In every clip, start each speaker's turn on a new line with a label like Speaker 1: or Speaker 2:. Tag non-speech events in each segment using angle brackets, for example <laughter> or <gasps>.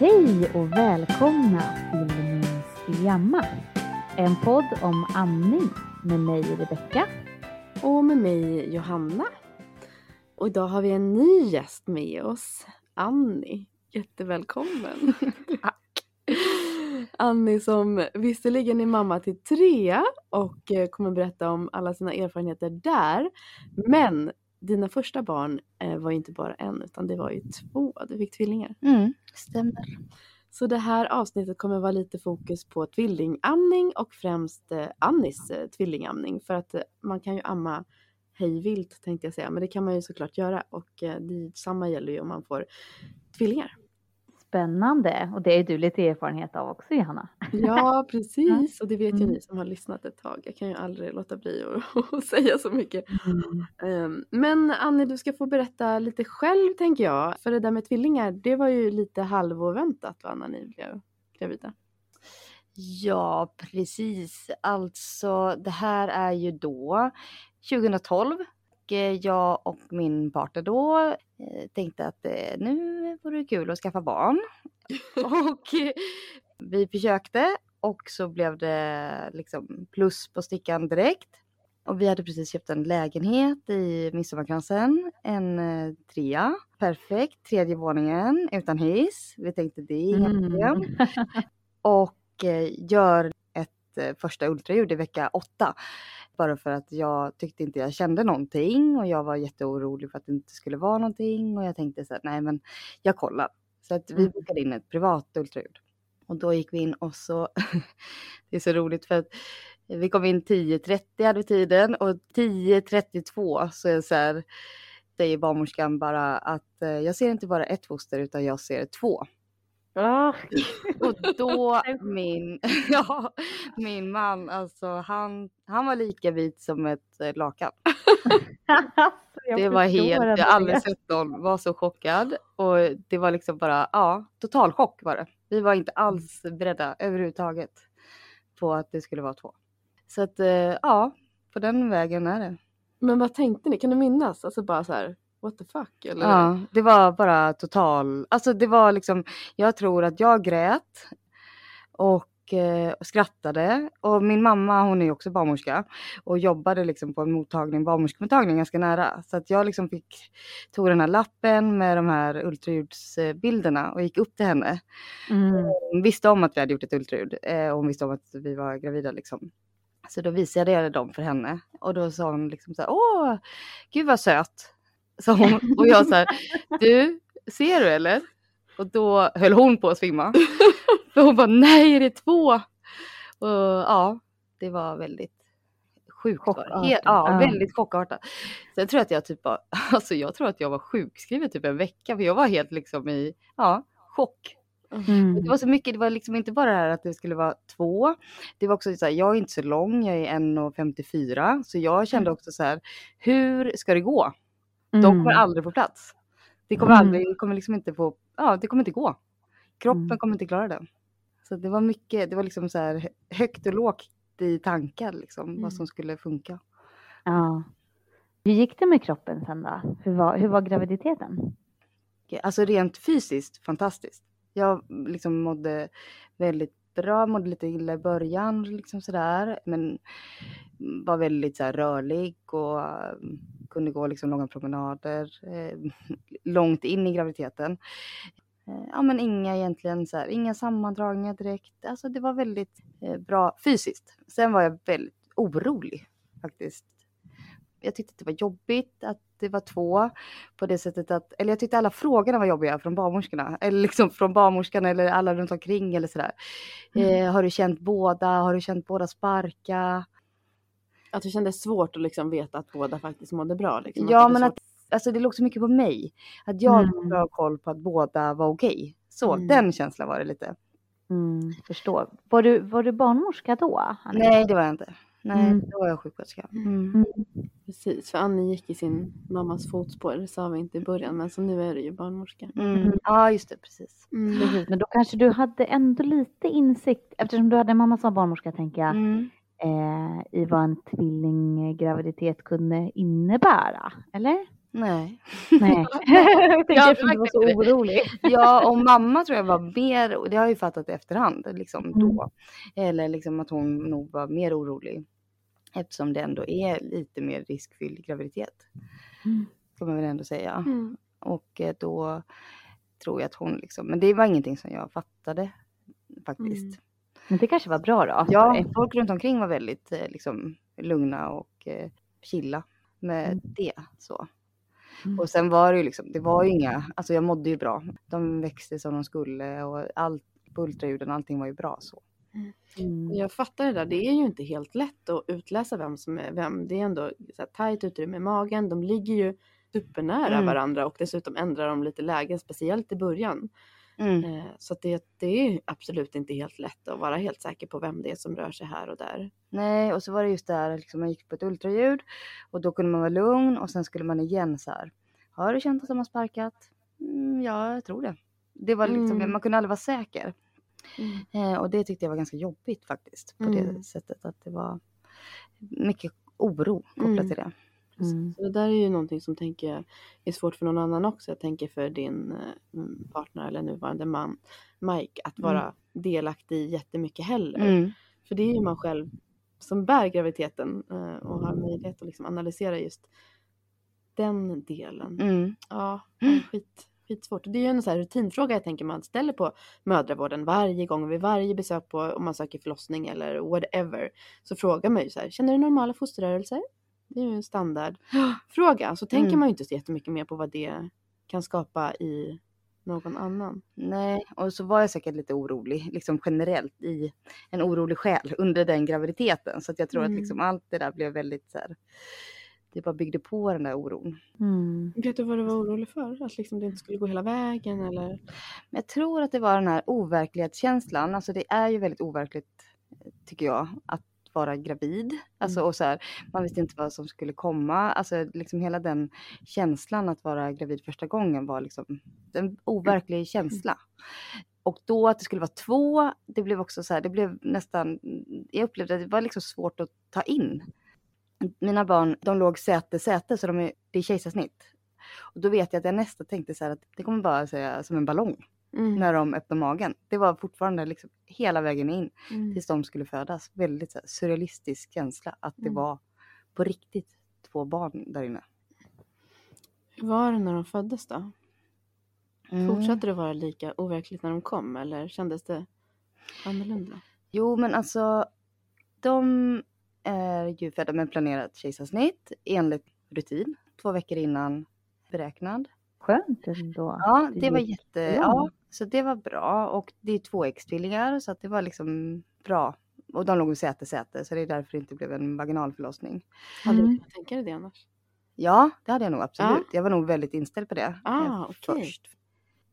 Speaker 1: Hej och välkomna till Minns Pyjama. En podd om amning med mig Rebecka.
Speaker 2: Och med mig Johanna. Och idag har vi en ny gäst med oss, Annie. Jättevälkommen. <laughs> Tack. Annie som visserligen är mamma till tre och eh, kommer berätta om alla sina erfarenheter där. Men dina första barn eh, var ju inte bara en utan det var ju två. Du fick tvillingar.
Speaker 1: Mm, stämmer.
Speaker 2: Så det här avsnittet kommer vara lite fokus på tvillingamning och främst eh, Annis eh, tvillingamning. För att man kan ju amma hejvilt tänkte jag säga, men det kan man ju såklart göra och det, samma gäller ju om man får tvillingar.
Speaker 1: Spännande. Och det är du lite erfarenhet av också Johanna.
Speaker 2: Ja, <laughs> precis. Och det vet ju
Speaker 1: Mm.
Speaker 2: ni som har lyssnat ett tag. Jag kan ju aldrig låta bli att, <laughs> säga så mycket. Ehm, Men Annie, du ska få berätta lite själv tänker jag. För det där med tvillingar, det var ju lite halvoväntat va, när ni blev gravida.
Speaker 3: Ja, precis. Alltså, det här är ju då 2012. Och eh, jag och min partner då eh, tänkte att eh, nu vore det kul att skaffa barn. <laughs> och vi försökte och så blev det liksom plus på stickan direkt. Och vi hade precis köpt en lägenhet i Midsommarkransen, en trea. Perfekt, tredje våningen utan hiss. Vi tänkte det är inga problem <laughs> och eh, gör ett första ultraljud i vecka åtta. Bara för att jag tyckte inte jag kände någonting och jag var jätteorolig för att det inte skulle vara någonting och jag tänkte så här, nej men jag kollar. Så att vi
Speaker 1: Mm.
Speaker 3: bokade in ett privat ultraljud. Och då gick vi in och så, <laughs> det är så roligt för att vi kom in 10.30 hade vi tiden och 10.32 så är så här, säger barnmorskan bara att eh, jag ser inte bara ett foster utan jag ser två. <laughs> Och då min, <laughs> ja, min man, alltså han, han var lika vit som ett eh, lakan. <laughs> det var helt, jag har aldrig sett någon vara så chockad. Och det var liksom bara, ja, total chock var det. Vi var inte alls beredda överhuvudtaget på att det skulle vara två. Så att, eh, ja, på den vägen är det.
Speaker 2: Men vad tänkte ni? Kan du minnas? Alltså bara så här, what the fuck? Eller?
Speaker 3: Ja, det var bara total, alltså det var liksom, jag tror att jag grät och eh, skrattade och min mamma hon är också barnmorska och jobbade liksom på en mottagning, barnmorskemottagning ganska nära. Så att jag liksom fick, tog den här lappen med de här ultraljudsbilderna och gick upp till henne.
Speaker 1: Mm.
Speaker 3: Hon visste om att vi hade gjort ett ultraljud eh, och hon visste om att vi var gravida liksom. Så då visade jag dem för henne och då sa hon liksom så här, åh, gud vad söt. Så hon, och jag så här, du, ser du eller? Och då höll hon på att svimma. För hon bara, nej är det två? Och ja, det var väldigt sjukt. ja,
Speaker 1: ja.
Speaker 3: väldigt chockartat. Sen tror jag att jag typ bara, <laughs> alltså jag tror att jag var sjukskriven typ en vecka för jag var helt liksom i, ja, chock.
Speaker 1: Mm.
Speaker 3: Det var så mycket, det var liksom inte bara det här att det skulle vara två. Det var också så här, jag är inte så lång, jag är 1,54. Så jag kände också så här, hur ska det gå? De kommer
Speaker 1: Mm.
Speaker 3: aldrig få plats. Det kommer
Speaker 1: Mm.
Speaker 3: aldrig, det kommer liksom inte få, ja det kommer inte gå. Kroppen
Speaker 1: Mm.
Speaker 3: kommer inte klara det. Så det var mycket, det var liksom så här högt och lågt i tankar liksom,
Speaker 2: Mm.
Speaker 3: vad som skulle funka.
Speaker 1: Ja. Hur gick det med kroppen sen då? Hur var, hur var graviditeten?
Speaker 3: Alltså rent fysiskt fantastiskt. Jag liksom mådde väldigt bra, mådde lite illa i början liksom sådär. Men var väldigt så här, rörlig och mm, kunde gå liksom långa promenader eh, <laughs> långt in i graviditeten. Eh, ja men inga egentligen så här, inga sammandragningar direkt. Alltså det var väldigt eh, bra fysiskt. Sen var jag väldigt orolig faktiskt. Jag tyckte att det var jobbigt att det var två på det sättet att, eller jag tyckte alla frågorna var jobbiga från barnmorskorna, <laughs> eller liksom från barnmorskan eller alla runt omkring eller sådär.
Speaker 1: Mm.
Speaker 3: Eh, har du känt båda? Har du känt båda sparka?
Speaker 2: Att det kändes svårt att liksom veta att båda faktiskt mådde bra. Liksom.
Speaker 3: Ja,
Speaker 2: var
Speaker 3: men
Speaker 2: svårt.
Speaker 3: att, alltså det låg så mycket på mig. Att jag
Speaker 1: Mm.
Speaker 3: hade bra koll på att båda var okej. Så,
Speaker 2: Mm.
Speaker 3: den känslan var det lite.
Speaker 1: Mm, förstår. Var du, var du barnmorska då? Annie?
Speaker 3: Nej, det var jag inte. Nej,
Speaker 1: Mm.
Speaker 3: då var jag sjuksköterska. Mm.
Speaker 1: Mm.
Speaker 2: Precis, för Annie gick i sin mammas fotspår. Det sa vi inte i början, men så nu är du ju barnmorska.
Speaker 3: Mm. Ja, just det, precis.
Speaker 1: Precis, men då kanske du hade ändå lite insikt, eftersom du hade en mamma som var barnmorska tänker jag,
Speaker 3: Mm.
Speaker 1: Eh, i vad en tvillinggraviditet kunde innebära, eller?
Speaker 3: Nej.
Speaker 1: Nej. <laughs> <laughs> jag tänkte
Speaker 3: Ja,
Speaker 1: eftersom du var så orolig. <laughs>
Speaker 3: Ja, och mamma tror jag var mer, och det har jag ju fattat i efterhand, liksom
Speaker 1: Mm.
Speaker 3: då. Eller liksom att hon nog var mer orolig. Eftersom det ändå är lite mer riskfylld graviditet.
Speaker 1: Mm.
Speaker 3: Kan man väl ändå säga.
Speaker 2: Mm.
Speaker 3: Och eh, då tror jag att hon liksom, men det var ingenting som jag fattade faktiskt.
Speaker 2: Mm.
Speaker 1: Men det kanske var bra då.
Speaker 3: Ja, folk runt omkring var väldigt eh, liksom, lugna och eh, chilla med
Speaker 1: Mm.
Speaker 3: det. Så.
Speaker 1: Mm.
Speaker 3: Och sen var det ju liksom, det var ju inga, alltså jag mådde ju bra. De växte som de skulle och allt på ultraljuden, allting var ju bra så.
Speaker 1: Mm.
Speaker 2: Jag fattar det där. Det är ju inte helt lätt att utläsa vem som är vem. Det är ändå så här tajt utrymme i magen. De ligger ju supernära
Speaker 3: Mm.
Speaker 2: varandra och dessutom ändrar de lite lägen, speciellt i början.
Speaker 3: Mm.
Speaker 2: Eh, Så det, det är absolut inte helt lätt att vara helt säker på vem det är som rör sig här och där.
Speaker 3: Nej, och så var det just där, liksom, man gick på ett ultraljud och då kunde man vara lugn och sen skulle man igen så här. Har du känt att de har sparkat? Mm, ja, jag tror det. Det var liksom,
Speaker 2: Mm.
Speaker 3: man kunde aldrig vara säker. Eh, och det tyckte jag var ganska jobbigt faktiskt. På
Speaker 2: Mm.
Speaker 3: det sättet att det var mycket oro kopplat
Speaker 2: Mm.
Speaker 3: till det.
Speaker 1: Mm.
Speaker 2: Så det där är ju någonting som tänker jag är svårt för någon annan också. Jag tänker för din eh, mm, partner eller nuvarande man Mike att vara delaktig i jättemycket heller.
Speaker 3: Mm.
Speaker 2: För det är ju man själv som bär graviditeten eh, och har möjlighet att liksom analysera just den delen.
Speaker 3: Mm.
Speaker 2: Ja,
Speaker 3: Mm.
Speaker 2: skit, skitsvårt. Det är ju en sån här rutinfråga jag tänker man ställer på mödravården varje gång vid varje besök på om man söker förlossning eller whatever. Så frågar man ju så här, känner du normala fosterrörelser? Det är ju en standardfråga. Så tänker
Speaker 3: Mm.
Speaker 2: man ju inte så jättemycket mer på vad det kan skapa i någon annan.
Speaker 3: Nej, och så var jag säkert lite orolig, liksom generellt i en orolig själ under den graviditeten. Så att jag tror
Speaker 2: Mm.
Speaker 3: att liksom allt det där blev väldigt så här, det bara byggde på den där oron.
Speaker 1: Mm.
Speaker 2: Vet du vad du var orolig för? Att liksom det inte skulle gå hela vägen eller?
Speaker 3: Men jag tror att det var den här overklighetskänslan. Alltså det är ju väldigt overkligt, tycker jag, att vara gravid. Alltså, och så här, man visste inte vad som skulle komma. Alltså liksom hela den känslan att vara gravid första gången var liksom en overklig känsla. Och då att det skulle vara två, det blev också så här, det blev nästan, jag upplevde att det var liksom svårt att ta in. Mina barn, de låg säte säte så de är, det är kejsarsnitt. Och då vet jag att jag nästan tänkte så här att det kommer bara säga som en ballong
Speaker 2: Mm.
Speaker 3: när de öppnade magen. Det var fortfarande liksom hela vägen in
Speaker 2: Mm.
Speaker 3: tills de skulle födas. Väldigt så här, surrealistisk känsla att det
Speaker 2: Mm.
Speaker 3: var på riktigt två barn där inne.
Speaker 2: Hur var det när de föddes då?
Speaker 3: Mm.
Speaker 2: Fortsatte det vara lika overkligt när de kom eller kändes det annorlunda?
Speaker 3: Jo men alltså de är ju födda med planerat kejsarsnitt enligt rutin. Två veckor innan beräknad.
Speaker 1: Skönt ändå.
Speaker 3: Ja,
Speaker 1: Det
Speaker 3: det var jätte... Ja, så det var bra. Och det är tvåäggstvillingar så att det var liksom bra. Och de låg i säte säte så det är därför det inte blev en vaginal förlossning.
Speaker 2: Hade
Speaker 1: Mm.
Speaker 2: du kunnat tänka dig det annars?
Speaker 3: Ja, det hade jag nog absolut. Jag var nog väldigt inställd på det
Speaker 2: Ah,
Speaker 3: eh,
Speaker 2: okej.
Speaker 3: först.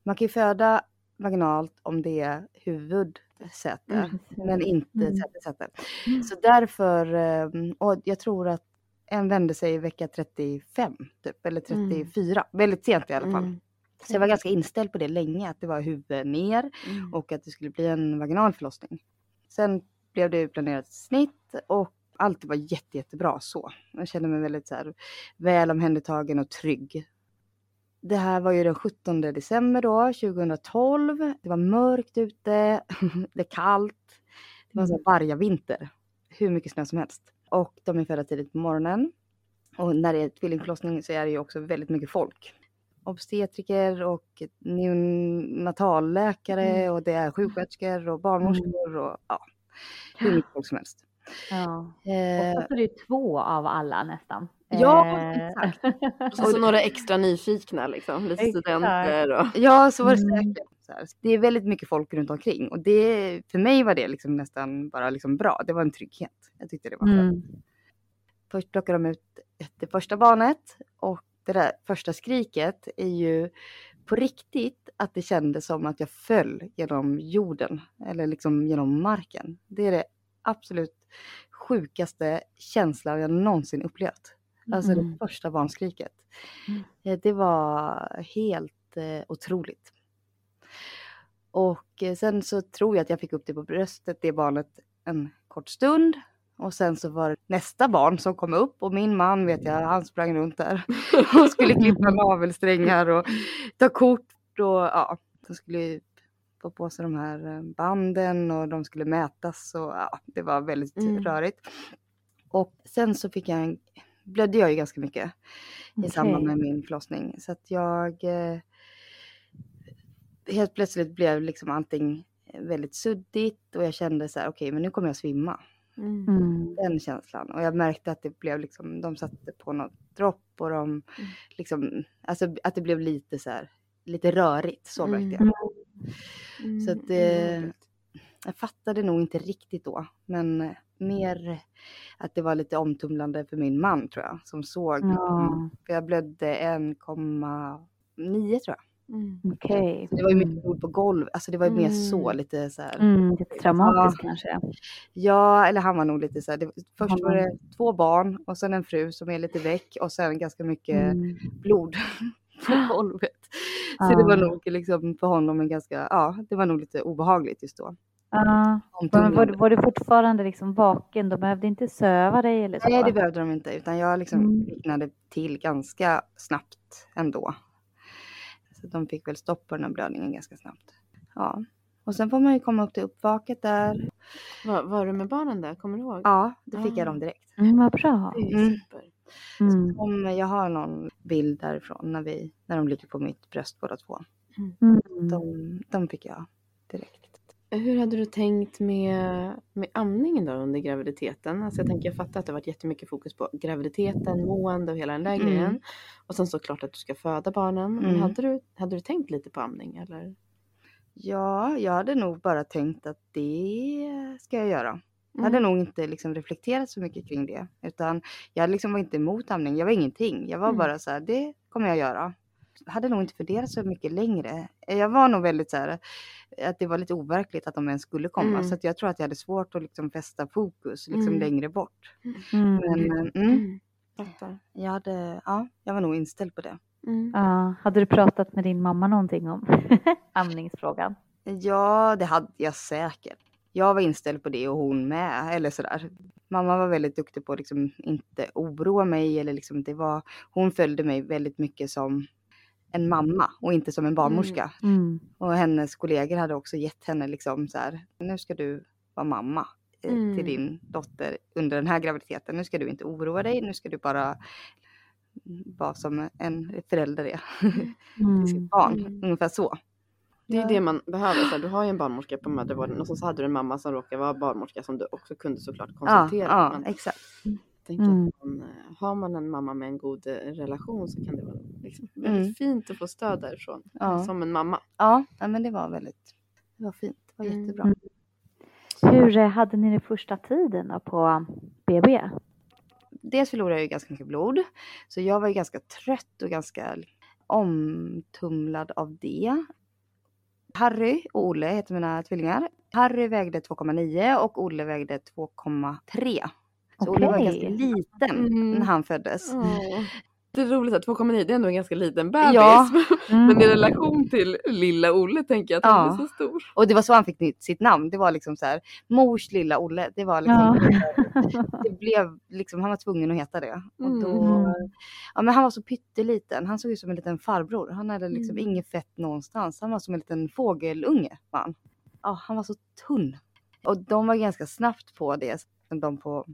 Speaker 3: Man kan ju föda vaginalt om det är huvudsäte,
Speaker 2: Mm.
Speaker 3: men inte
Speaker 1: Mm.
Speaker 3: säte säte.
Speaker 1: Mm.
Speaker 3: Så därför, eh, och jag tror att en vände sig i vecka 35 typ, eller 34, väldigt sent i alla fall.
Speaker 2: Mm.
Speaker 3: Så jag var ganska inställd på det länge, att det var huvud ner
Speaker 2: Mm.
Speaker 3: och att det skulle bli en vaginal förlossning. Sen blev det planerat snitt och allt var jätte, jättebra så. Jag kände mig väldigt så här, väl omhändertagen och trygg. Det här var ju den 17 december då, 2012. Det var mörkt ute, <laughs> det är kallt. Det var en sån här vargavinter. Hur mycket snö som helst. Och de är födda tidigt på morgonen. Och när det är tvillingförlossning så är det ju också väldigt mycket folk. Obstetriker och neonatalläkare
Speaker 2: Mm.
Speaker 3: och det är sjuksköterskor och barnmorskor och ja, hur mycket folk som helst.
Speaker 1: Ja.
Speaker 3: Eh,
Speaker 1: Oftast är det ju två av alla nästan.
Speaker 3: Ja,
Speaker 1: Eh,
Speaker 3: exakt. <laughs>
Speaker 2: Och så, så några extra nyfikna liksom, lite studenter och...
Speaker 3: Ja, så var det
Speaker 1: Mm.
Speaker 3: säkert. Så här. Det är väldigt mycket folk runt omkring och det, för mig var det liksom nästan bara liksom bra. Det var en trygghet. Jag tyckte det var skönt.
Speaker 1: Mm.
Speaker 3: Först plockar de ut det första barnet och det där första skriket är ju på riktigt att det kändes som att jag föll genom jorden eller liksom genom marken. Det är det absolut sjukaste känslan jag någonsin upplevt. Alltså
Speaker 1: Mm.
Speaker 3: det första barnskriket.
Speaker 1: Mm.
Speaker 3: Eh, Det var helt eh, otroligt. Och eh, sen så tror jag att jag fick upp det på bröstet, det barnet, en kort stund. Och sen så var det nästa barn som kom upp och min man vet jag, han sprang runt där <laughs> och skulle klippa navelsträngar och ta kort och ja, de skulle få på sig de här eh, banden och de skulle mätas och ja, det var väldigt
Speaker 2: Mm.
Speaker 3: rörigt. Och sen så fick jag en, blödde jag ju ganska mycket i samband med min förlossning så att jag eh, helt plötsligt blev liksom allting väldigt suddigt och jag kände så här okej men nu kommer jag svimma
Speaker 2: Mm.
Speaker 1: Mm.
Speaker 3: den känslan. Och jag märkte att det blev liksom, de satte på något dropp och de liksom, alltså att det blev lite så här, lite rörigt. Så
Speaker 2: Mm.
Speaker 3: märkte jag.
Speaker 2: Mm.
Speaker 3: Så att det, jag fattade nog inte riktigt då, men mer att det var lite omtumlande för min man tror jag, som såg. För jag blödde 1,9 tror jag.
Speaker 2: Mm.
Speaker 1: okej.
Speaker 3: Så det var ju
Speaker 1: Mm.
Speaker 3: mycket blod på golv, alltså det var ju mer så
Speaker 2: Mm.
Speaker 3: lite så här.
Speaker 1: Mm, lite traumatiskt kanske.
Speaker 3: Ja, eller han var nog lite så här. Det, först var
Speaker 1: var-
Speaker 3: det två barn och sen en fru som är lite väck och sen ganska mycket
Speaker 1: Mm.
Speaker 3: blod <laughs> på <laughs> golvet. Så det
Speaker 1: Ja.
Speaker 3: var nog liksom för honom en ganska, ja, det var nog lite obehagligt just då.
Speaker 1: Ja. Var, du- var du fortfarande liksom vaken? De behövde inte söva dig eller så?
Speaker 3: Nej, det behövde de inte, utan jag liksom
Speaker 1: Mm.
Speaker 3: till ganska snabbt ändå. De fick väl stopp på den här blödningen ganska snabbt. Ja, och sen får man ju komma upp till uppvaket där.
Speaker 2: Var, var du med barnen där? Kommer du ihåg?
Speaker 3: Ja, då fick jag
Speaker 2: Ah.
Speaker 3: dem direkt.
Speaker 1: Mm, vad bra.
Speaker 2: Det
Speaker 3: Mm.
Speaker 2: super.
Speaker 1: Mm.
Speaker 3: Om jag har någon bild därifrån när, vi, när de ligger på mitt bröst båda två.
Speaker 1: Mm.
Speaker 3: De, de fick jag direkt.
Speaker 2: Hur hade du tänkt med, med amningen då under graviditeten? Alltså jag tänker, jag fattar att det har varit jättemycket fokus på graviditeten, mående och hela den där
Speaker 3: Mm.
Speaker 2: grejen. Och sen såklart att du ska föda barnen. Men
Speaker 3: Mm.
Speaker 2: hade du, hade du tänkt lite på amning eller?
Speaker 3: Ja, jag hade nog bara tänkt att det ska jag göra. Jag hade
Speaker 2: Mm.
Speaker 3: nog inte liksom reflekterat så mycket kring det. Utan jag liksom var inte emot amning. Jag var ingenting. Jag var
Speaker 2: Mm.
Speaker 3: bara så här, det kommer jag göra. Jag hade nog inte funderat så mycket längre. Jag var nog väldigt så här, att det var lite overkligt att de ens skulle komma.
Speaker 2: Mm.
Speaker 3: Så att jag tror att jag hade svårt att liksom fästa fokus liksom
Speaker 2: Mm.
Speaker 3: längre bort.
Speaker 1: Mm.
Speaker 3: Men mm,
Speaker 2: Mm. Fattar.
Speaker 3: jag, hade, ja, jag var nog inställd på det.
Speaker 2: Mm.
Speaker 1: Ja, hade du pratat med din mamma någonting om <laughs> amningsfrågan?
Speaker 3: Ja, det hade jag säkert. Jag var inställd på det och hon med. Eller sådär. Mamma var väldigt duktig på att liksom inte oroa mig. Eller liksom det var, hon följde mig väldigt mycket som en mamma och inte som en barnmorska.
Speaker 1: Mm.
Speaker 3: Och hennes kollegor hade också gett henne liksom så här, nu ska du vara mamma eh,
Speaker 2: Mm.
Speaker 3: till din dotter under den här graviditeten. Nu ska du inte oroa dig, nu ska du bara vara som en förälder är <laughs> till sitt
Speaker 1: Mm.
Speaker 3: barn.
Speaker 2: Mm.
Speaker 3: Ungefär så.
Speaker 2: Det är
Speaker 3: Ja.
Speaker 2: det man behöver. Så här, du har ju en barnmorska på mödravården och så hade du en mamma som råkar vara barnmorska som du också kunde såklart
Speaker 3: Ja,
Speaker 2: konsultera.
Speaker 3: ja
Speaker 2: Men
Speaker 3: exakt.
Speaker 2: jag tänker
Speaker 1: Mm.
Speaker 2: att man, eh, har man en mamma med en god eh, relation så kan det vara liksom väldigt
Speaker 3: Mm.
Speaker 2: fint att få stöd därifrån.
Speaker 3: Ja.
Speaker 2: Som en mamma.
Speaker 3: Ja, ja, men det var väldigt, det var fint. Det var
Speaker 2: Mm.
Speaker 3: jättebra.
Speaker 1: Mm. Hur eh, hade ni det första tiden då på BB?
Speaker 3: Dels förlorade jag ju ganska mycket blod. Så jag var ju ganska trött och ganska omtumlad av det. Harry och Olle heter mina tvillingar. Harry vägde 2,9 och Olle vägde 2,3. Så Olle var ganska liten
Speaker 2: Mm.
Speaker 3: när han föddes.
Speaker 2: Det är roligt att 2,9 det är ändå en ganska liten bebis.
Speaker 3: Ja.
Speaker 1: Mm. <laughs>
Speaker 2: Men i relation till lilla Olle tänker jag att han
Speaker 3: Ja.
Speaker 2: är så stor.
Speaker 3: Och det var så han fick sitt namn. Det var liksom så här, mors lilla Olle. Det var liksom, <laughs> det blev liksom, han var tvungen att heta det. Och då,
Speaker 1: Mm.
Speaker 3: ja, men han var så pytteliten. Han såg ut som en liten farbror. Han hade liksom
Speaker 2: Mm.
Speaker 3: inget fett någonstans. Han var som en liten fågelunge. Han. Ja, han var så tunn. Och de var ganska snabbt på det. De på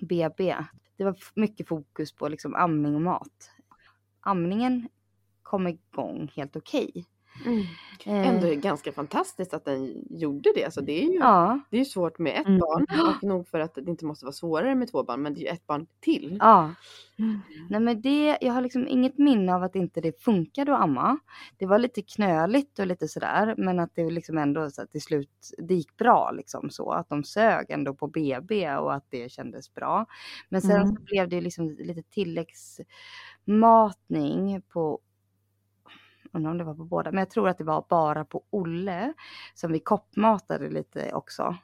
Speaker 3: BB. Det var mycket fokus på liksom amning och mat. Amningen kom igång helt okej. Eh,
Speaker 2: Ändå är det ganska fantastiskt att den gjorde det. Alltså det, är ju,
Speaker 3: Ja,
Speaker 2: det är ju svårt med ett
Speaker 1: Mm.
Speaker 2: barn och nog för att det inte måste vara svårare med två barn men det är ju ett barn till.
Speaker 3: ja. Nej men det, jag har liksom inget minne av att inte det funkade att amma. Det var lite knöligt och lite sådär men att det liksom ändå så att till slut det gick bra liksom så. Att de sög ändå på BB och att det kändes bra. Men sen
Speaker 1: Mm.
Speaker 3: så blev det liksom lite tilläggsmatning på Undrar om det var på båda, men jag tror att det var bara på Olle som vi koppmatade lite också.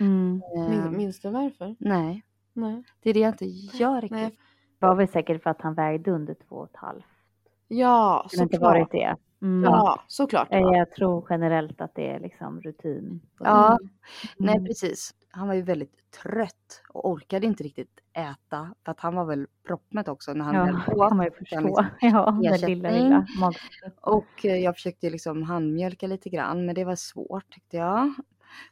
Speaker 1: Mm.
Speaker 3: Eh,
Speaker 2: Min, minns du varför?
Speaker 3: nej,
Speaker 2: Nej.
Speaker 3: det är det jag inte gör riktigt.
Speaker 2: Nej.
Speaker 1: Det var väl säkert för att han vägde under två och ett halvt.
Speaker 2: Ja,
Speaker 1: Det
Speaker 2: såklart.
Speaker 1: varit det. Mm.
Speaker 2: Ja, såklart. det
Speaker 1: Eh. Jag tror generellt att det är liksom rutin. det.
Speaker 3: Ja, nej
Speaker 1: Mm.
Speaker 3: precis. Han var ju väldigt trött och orkade inte riktigt äta för att han var väl proppmätt också när han
Speaker 1: Ja,
Speaker 3: väl <laughs> åt.
Speaker 1: kan man ju förstå.
Speaker 3: liksom <laughs>
Speaker 1: Ja, den lilla, lilla.
Speaker 3: Och eh, jag försökte liksom handmjölka lite grann men det var svårt tyckte jag.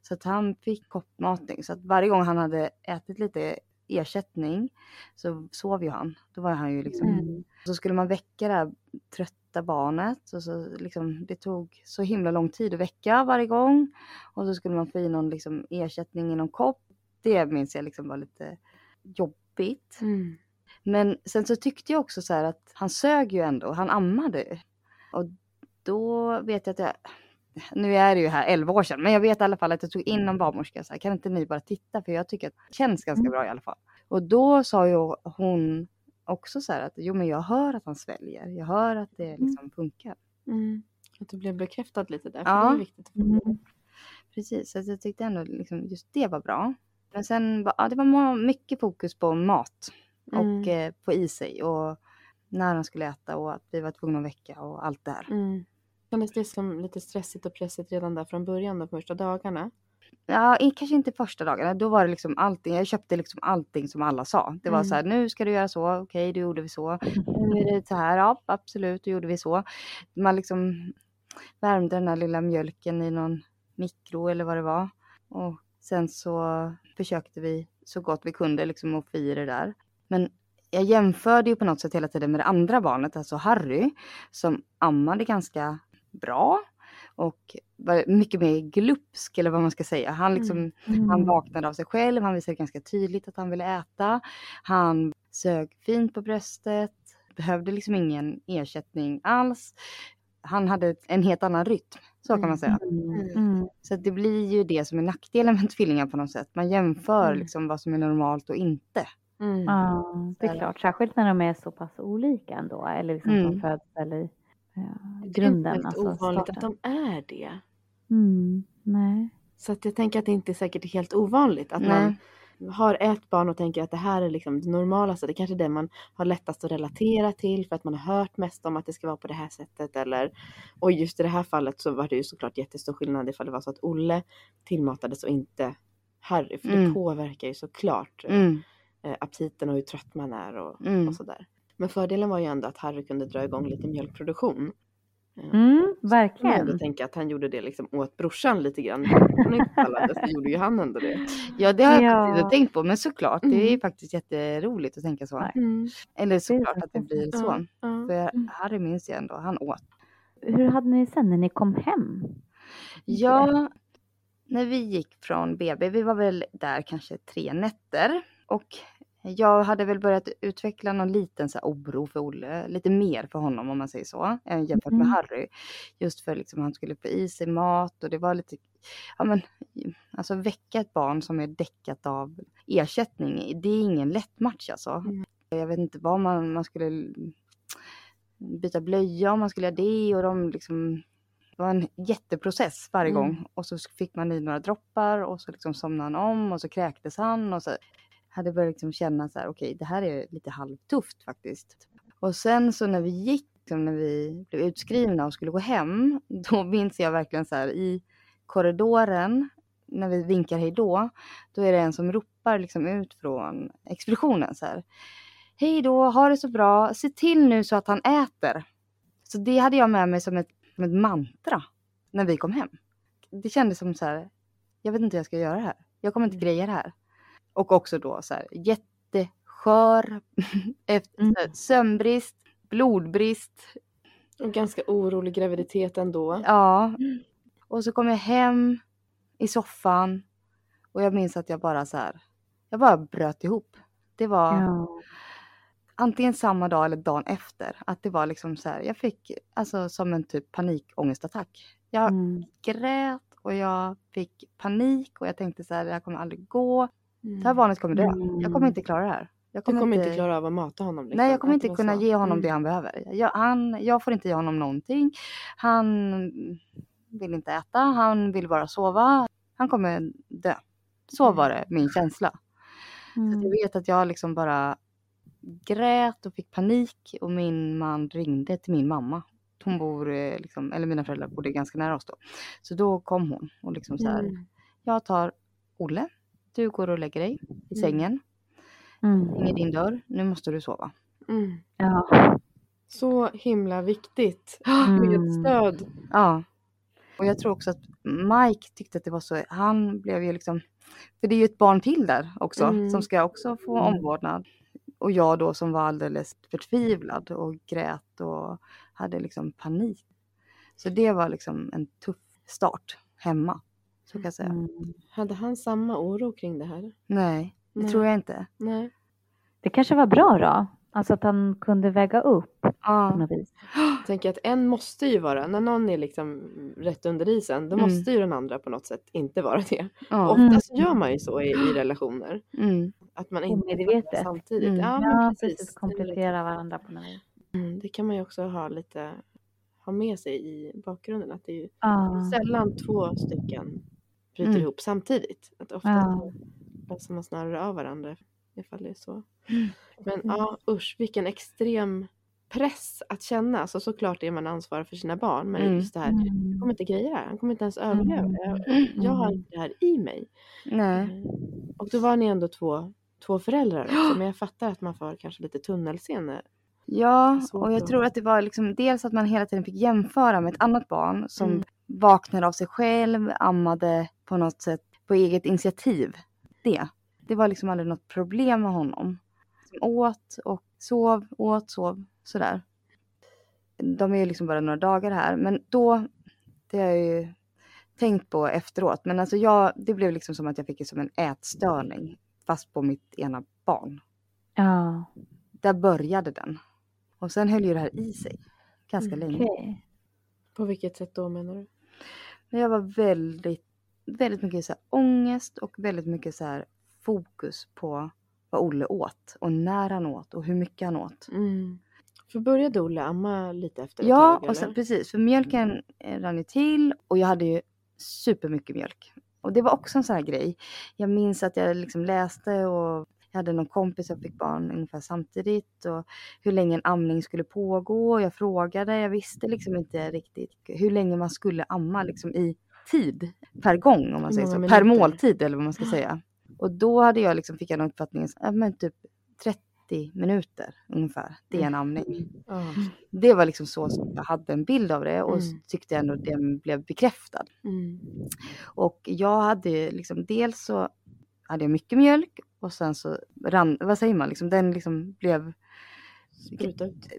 Speaker 3: Så att han fick koppmatning. Så att varje gång han hade ätit lite ersättning så sov ju han. Då var han ju liksom
Speaker 1: Mm.
Speaker 3: Så skulle man väcka det här trötta barnet och så liksom, det tog så himla lång tid att väcka varje gång. Och så skulle man få i någon liksom ersättning i någon kopp. Det minns jag liksom var lite jobbigt.
Speaker 2: Mm.
Speaker 3: Men sen så tyckte jag också så här att han sög ju ändå, han ammade. Och då vet jag att jag, nu är det ju här 11 år sedan, men jag vet i alla fall att jag tog in någon barnmorska så här, kan inte ni bara titta för jag tycker att det känns ganska
Speaker 1: Mm.
Speaker 3: bra i alla fall. Och då sa ju hon också så här att jo men jag hör att han sväljer, jag hör att det liksom funkar.
Speaker 2: Mm. Att du blev bekräftad lite där, för
Speaker 3: Ja.
Speaker 2: det är viktigt.
Speaker 1: Mm.
Speaker 3: Precis, så jag tyckte ändå liksom just det var bra. Men sen ja, det var mycket fokus på mat och
Speaker 2: Mm.
Speaker 3: eh, få i sig och när han skulle äta och att vi var tvungna att väcka och allt det här.
Speaker 2: Mm. Kändes det som lite stressigt och pressigt redan där från början, de första dagarna?
Speaker 3: Ja, kanske inte första dagarna. Då var det liksom allting. Jag köpte liksom allting som alla sa. Det var
Speaker 2: Mm.
Speaker 3: så här, nu ska du göra så. Okej, då gjorde vi så. <laughs> Nu är det så här. Ja, absolut, då gjorde vi så. Man liksom värmde den här lilla mjölken i någon mikro eller vad det var. Och sen så försökte vi så gott vi kunde liksom att i det där. Men jag jämförde ju på något sätt hela tiden med det andra barnet, alltså Harry, som ammade ganska bra och var mycket mer glupsk eller vad man ska säga. Han liksom han
Speaker 1: Mm.
Speaker 3: vaknade av sig själv, han visade ganska tydligt att han ville äta. Han sög fint på bröstet, behövde liksom ingen ersättning alls. Han hade en helt annan rytm, så kan man säga.
Speaker 1: Mm. Mm.
Speaker 3: Så att det blir ju det som är nackdelen med tvillingar på något sätt. Man jämför
Speaker 2: Mm.
Speaker 3: liksom vad som är normalt och inte.
Speaker 2: Mm.
Speaker 1: Ja, det är
Speaker 3: Så-
Speaker 1: klart. Särskilt när de är så pass olika ändå. Eller liksom
Speaker 3: Mm.
Speaker 1: från födsel i ja,
Speaker 2: Det är
Speaker 1: grunden.
Speaker 2: inte
Speaker 1: Alltså
Speaker 2: ovanligt
Speaker 1: starten.
Speaker 2: att de är det.
Speaker 1: Mm. Nej.
Speaker 2: Så att jag tänker att det inte är säkert helt ovanligt att
Speaker 3: Nej.
Speaker 2: man har ett barn och tänker att det här är liksom det normalaste. Det kanske är det man har lättast att relatera till för att man har hört mest om att det ska vara på det här sättet. Eller, och just i det här fallet så var det ju såklart jättestor skillnad ifall det var så att Olle tillmatades och inte Harry. För det
Speaker 3: Mm.
Speaker 2: påverkar ju såklart eh,
Speaker 3: Mm.
Speaker 2: eh, aptiten och hur trött man är och,
Speaker 3: Mm.
Speaker 2: och sådär. Men fördelen var ju ändå att Harry kunde dra igång lite mjölkproduktion. Eh,
Speaker 1: Mm,
Speaker 2: Jag kan ändå
Speaker 1: verkligen.
Speaker 2: tänka att han gjorde det liksom åt brorsan lite grann. Inte pallade så gjorde ju han ändå det.
Speaker 3: Ja, det har jag
Speaker 1: Ja.
Speaker 3: inte tänkt på. Men såklart, det är
Speaker 2: Mm.
Speaker 3: faktiskt jätteroligt att tänka så.
Speaker 2: Mm.
Speaker 3: Eller såklart
Speaker 1: faktiskt
Speaker 3: att det blir
Speaker 2: Ja,
Speaker 3: så.
Speaker 2: ja.
Speaker 3: För
Speaker 1: Mm.
Speaker 3: Harry minns jag ändå, han åt.
Speaker 1: Hur hade ni sen när ni kom hem?
Speaker 3: Ja, när vi gick från BB, vi var väl där kanske tre nätter. Och jag hade väl börjat utveckla någon liten så oro för Olle, lite mer för honom om man säger så, än jämfört med
Speaker 1: Mm.
Speaker 3: Harry. Just för liksom han skulle få i sig mat och det var lite, ja men, alltså väcka ett barn som är däckat av ersättning, det är ingen lätt match alltså.
Speaker 2: Mm.
Speaker 3: Jag vet inte vad man, man skulle byta blöja om man skulle göra det och de liksom det var en jätteprocess varje
Speaker 2: Mm.
Speaker 3: gång. Och så fick man i några droppar och så liksom somnade han om och så kräktes han. Och så hade börjat liksom känna så här, okej det här är lite halvtufft faktiskt. Och sen så när vi gick, liksom, när vi blev utskrivna och skulle gå hem, <laughs> då minns jag verkligen så här i korridoren, när vi vinkar hej då, då är det en som ropar liksom ut från expeditionen så här. Hej då, ha det så bra, se till nu så att han äter. Så det hade jag med mig som ett, som ett mantra när vi kom hem. Det kändes som så här, jag vet inte hur jag ska göra det här. Jag kommer inte
Speaker 2: Mm.
Speaker 3: greja det här. Och också då så här, jätteskör, <laughs> efter,
Speaker 1: Mm.
Speaker 3: sömnbrist, blodbrist.
Speaker 2: Och ganska orolig graviditet ändå.
Speaker 3: Ja. Och så kom jag hem i soffan och jag minns att jag bara så här, jag bara bröt ihop. Det var
Speaker 1: Ja.
Speaker 3: antingen samma dag eller dagen efter. Att det var liksom så här, jag fick alltså som en typ panikångestattack. Jag
Speaker 1: Mm.
Speaker 3: grät och jag fick panik och jag tänkte så här, det här kommer aldrig gå.
Speaker 2: Mm.
Speaker 3: Det här barnet kommer dö. Jag kommer
Speaker 1: Mm.
Speaker 3: inte klara det här. Jag
Speaker 2: Du kommer inte klara av att mata honom. Liksom.
Speaker 3: Nej, jag kommer inte kunna
Speaker 2: så.
Speaker 3: ge honom
Speaker 2: Mm.
Speaker 3: det han behöver. Jag, han, jag får inte ge honom någonting. Han vill inte äta, han vill bara sova. Han kommer dö. Så
Speaker 2: Mm.
Speaker 3: var det min känsla. Så
Speaker 1: Mm.
Speaker 3: jag vet att jag liksom bara grät och fick panik och min man ringde till min mamma Hon bor, eh, liksom, eller mina föräldrar bodde ganska nära oss då. Så då kom hon och liksom så här,
Speaker 2: Mm.
Speaker 3: jag tar Olle, du går och lägger dig i
Speaker 2: Mm.
Speaker 3: sängen,
Speaker 1: Mm.
Speaker 3: stänger din dörr, nu måste du sova.
Speaker 2: Mm.
Speaker 1: Ja.
Speaker 2: Så himla viktigt <gasps>
Speaker 1: Mm.
Speaker 2: med stöd.
Speaker 3: Ja. Och jag tror också att Mike tyckte att det var så, han blev ju liksom, för det är ju ett barn till där också
Speaker 2: Mm.
Speaker 3: som ska också få
Speaker 1: Mm.
Speaker 3: omvårdnad. Och jag då som var alldeles förtvivlad och grät och hade liksom panik. Så det var liksom en tuff start hemma. Så kan jag säga.
Speaker 1: Mm.
Speaker 2: Hade han samma oro kring det här?
Speaker 3: Nej, det
Speaker 2: Nej.
Speaker 3: tror jag inte.
Speaker 2: Nej.
Speaker 1: Det kanske var bra då? Alltså att han kunde väga upp på
Speaker 3: Ja.
Speaker 1: något vis.
Speaker 2: Jag tänker att en måste ju vara, när någon är liksom rätt under isen, då
Speaker 3: Mm.
Speaker 2: måste ju den andra på något sätt inte vara det.
Speaker 3: ja.
Speaker 2: Oftast gör man ju så i, i relationer.
Speaker 3: Mm.
Speaker 2: Att man inte är samtidigt.
Speaker 3: Mm.
Speaker 2: Ja,
Speaker 1: Ja,
Speaker 2: precis.
Speaker 1: precis. Komplettera varandra på något vis.
Speaker 2: Mm, det kan man ju också ha lite, ha med sig i bakgrunden. Att det är ju
Speaker 1: Ja.
Speaker 2: sällan två stycken bryter
Speaker 3: Mm.
Speaker 2: ihop samtidigt. Att ofta
Speaker 1: Ja.
Speaker 2: så läser man snarare av varandra ifall det är så.
Speaker 3: Mm.
Speaker 2: Men ja, usch vilken extrem press att känna. Alltså, såklart är man ansvarig för sina barn, men
Speaker 3: Mm.
Speaker 2: just det här, han
Speaker 1: Mm.
Speaker 2: kommer inte greja det här. Han kommer inte ens överleva.
Speaker 1: Mm.
Speaker 2: Jag, jag har
Speaker 1: Mm.
Speaker 2: inte det här i mig.
Speaker 3: Nej.
Speaker 2: Eh, Och då var ni ändå två, två föräldrar också. <gasps> Men jag fattar att man får kanske lite tunnelseende.
Speaker 3: Ja, och jag tror att det var liksom dels att man hela tiden fick jämföra med ett annat barn som
Speaker 2: Mm.
Speaker 3: Vaknade av sig själv, ammade på något sätt på eget initiativ. Det. Det var liksom aldrig något problem med honom. Som åt och sov, åt, sov, sådär. De är ju liksom bara några dagar här, men då, det har jag ju tänkt på efteråt, men alltså jag, det blev liksom som att jag fick det som en ätstörning, fast på mitt ena barn.
Speaker 1: Ja.
Speaker 3: Där började den. Och sen höll ju det här i sig ganska
Speaker 2: Mm,
Speaker 3: länge.
Speaker 2: På vilket sätt då menar du?
Speaker 3: Men jag var väldigt, väldigt mycket så här ångest och väldigt mycket så här fokus på vad Olle åt och när han åt och hur mycket han åt.
Speaker 2: Mm. För började Olle amma lite efter ett
Speaker 3: Ja,
Speaker 2: tag?
Speaker 3: och sen, precis. För mjölken eh, rann ju till och jag hade ju supermycket mjölk. Och det var också en sån här grej. Jag minns att jag liksom läste och jag hade någon kompis som fick barn ungefär samtidigt och hur länge en amning skulle pågå. Jag frågade, jag visste liksom inte riktigt hur länge man skulle amma liksom i tid per gång om man säger så. Per måltid eller vad man ska säga. Och då hade jag liksom, fick jag någon uppfattning, ja, men typ 30 minuter ungefär. Det är en amning.
Speaker 2: Ja.
Speaker 3: Det var liksom så som jag hade en bild av det och
Speaker 2: Mm.
Speaker 3: tyckte ändå den blev bekräftad.
Speaker 2: Mm.
Speaker 3: Och jag hade liksom dels så hade jag mycket mjölk och sen så rann, vad säger man, liksom den liksom blev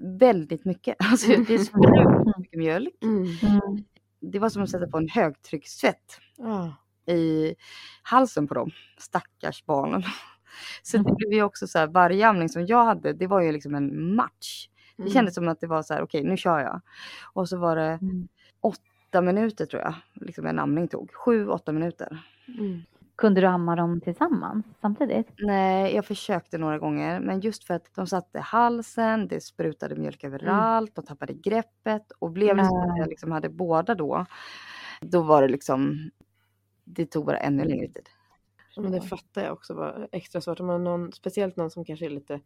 Speaker 3: väldigt mycket. <laughs> Alltså det sprutade mycket mjölk.
Speaker 2: Mm.
Speaker 1: Mm.
Speaker 3: Det var som att sätta på en högtryckstvätt
Speaker 2: Ja.
Speaker 3: i halsen på dem, stackars barnen. <laughs> Så det
Speaker 1: Mm.
Speaker 3: blev ju också så här, varje amning som jag hade, det var ju liksom en match. Det
Speaker 2: Mm.
Speaker 3: kändes som att det var så här, okej nu kör jag. Och så var det
Speaker 1: Mm.
Speaker 3: åtta minuter tror jag, liksom en amning tog. Sju, åtta minuter.
Speaker 2: Mm.
Speaker 1: Kunde du amma dem tillsammans samtidigt?
Speaker 3: Nej, jag försökte några gånger, men just för att de satte halsen, det sprutade mjölk överallt, de tappade greppet och blev det så att jag liksom hade båda då, då var det liksom, det tog bara ännu längre tid.
Speaker 2: Men det fattar jag också var extra svårt. Om man någon, speciellt någon som kanske är lite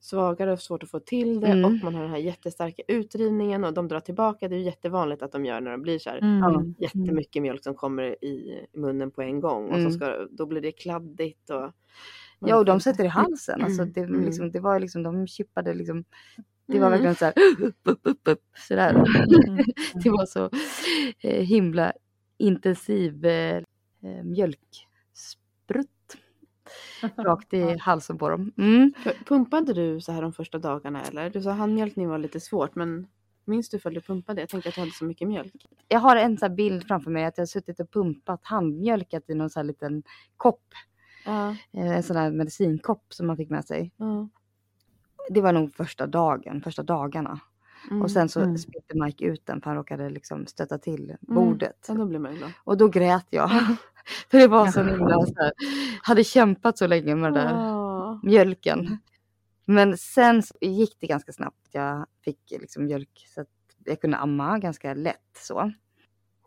Speaker 2: svagare och svårt att få till det
Speaker 3: Mm.
Speaker 2: och man har den här jättestarka utdrivningen och de drar tillbaka. Det är ju jättevanligt att de gör när de blir så här
Speaker 1: Mm.
Speaker 2: jättemycket mjölk som kommer i munnen på en gång och
Speaker 3: Mm.
Speaker 2: så ska, då blir det kladdigt och
Speaker 3: Ja, och de sätter i halsen, alltså det,
Speaker 2: Mm.
Speaker 3: liksom, det var liksom, de chippade liksom, det var
Speaker 2: Mm.
Speaker 3: verkligen så här, <laughs> upp, upp, upp, upp, sådär.
Speaker 1: Mm. <laughs>
Speaker 3: Det var så eh, himla intensiv eh, mjölksprutt <laughs> rakt i halsen på dem. Mm.
Speaker 2: Pumpade du så här de första dagarna eller? Du sa handmjölkning var lite svårt men minns du ifall du pumpade? Jag tänkte att du hade så mycket mjölk.
Speaker 3: Jag har en här bild framför mig att jag har suttit och pumpat handmjölkat i någon sån här liten kopp. Eh, en sån här medicinkopp som man fick med sig.
Speaker 2: ja.
Speaker 3: Det var nog första dagen, första dagarna.
Speaker 2: Mm.
Speaker 3: Och sen så
Speaker 1: Mm.
Speaker 3: spelade Mike ut den för han råkade liksom stöta till bordet.
Speaker 2: Ja, då.
Speaker 3: Och då grät jag. <laughs> för det var så himla så här, hade kämpat så länge med den där
Speaker 2: Ja.
Speaker 3: mjölken. Men sen gick det ganska snabbt. Jag fick liksom mjölk så att jag kunde amma ganska lätt så.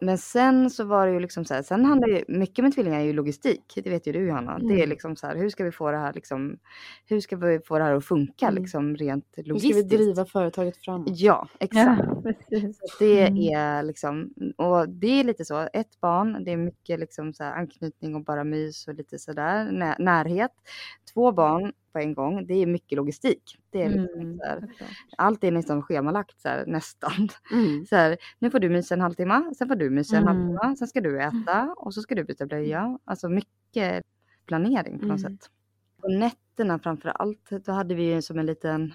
Speaker 3: Men sen så var det ju liksom så här, sen handlar ju mycket med tvillingar är ju logistik. Det vet ju du Johanna. Det är
Speaker 2: Mm.
Speaker 3: liksom så här, hur ska vi få det här liksom, hur ska vi få det här att funka
Speaker 2: Mm.
Speaker 3: liksom rent
Speaker 2: Hur ska vi
Speaker 3: logistiskt?
Speaker 2: driva företaget framåt?
Speaker 3: Ja, exakt.
Speaker 1: Ja,
Speaker 3: det
Speaker 1: Mm.
Speaker 3: är liksom, och det är lite så, ett barn, det är mycket liksom så här anknytning och bara mys och lite sådär, när, närhet. Två barn på en gång, det är mycket logistik. Det är liksom
Speaker 1: Mm,
Speaker 3: här, allt är nästan schemalagt så här, nästan.
Speaker 2: Mm.
Speaker 3: Så här, nu får du mysa en halvtimme, sen får du mysa en
Speaker 1: Mm.
Speaker 3: halvtimme, sen ska du äta och så ska du byta blöja. Alltså mycket planering på något
Speaker 2: Mm.
Speaker 3: sätt. På nätterna framför allt, då hade vi ju som en liten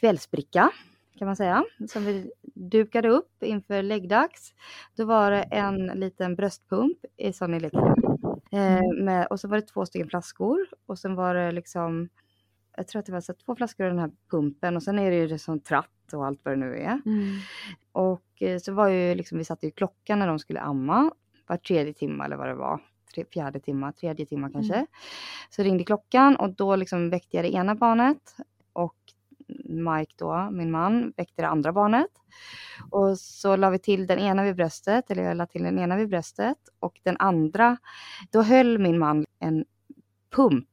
Speaker 3: kvällsbricka kan man säga, som vi dukade upp inför läggdags. Då var det en liten bröstpump i sån elektronik. Eh, med, och så var det två stycken flaskor och sen var det liksom, jag tror att det var så två flaskor av den här pumpen och sen är det ju det som tratt och allt vad det nu är.
Speaker 2: Mm.
Speaker 3: Och eh, så var ju liksom, vi satte ju klockan när de skulle amma, var tredje timme eller vad det var, tre, fjärde timma, tredje timma kanske. Så ringde klockan och då liksom väckte jag det ena barnet och Mike då, min man, väckte det andra barnet. Och så la vi till den ena vid bröstet, eller jag la till den ena vid bröstet och den andra, då höll min man en pump,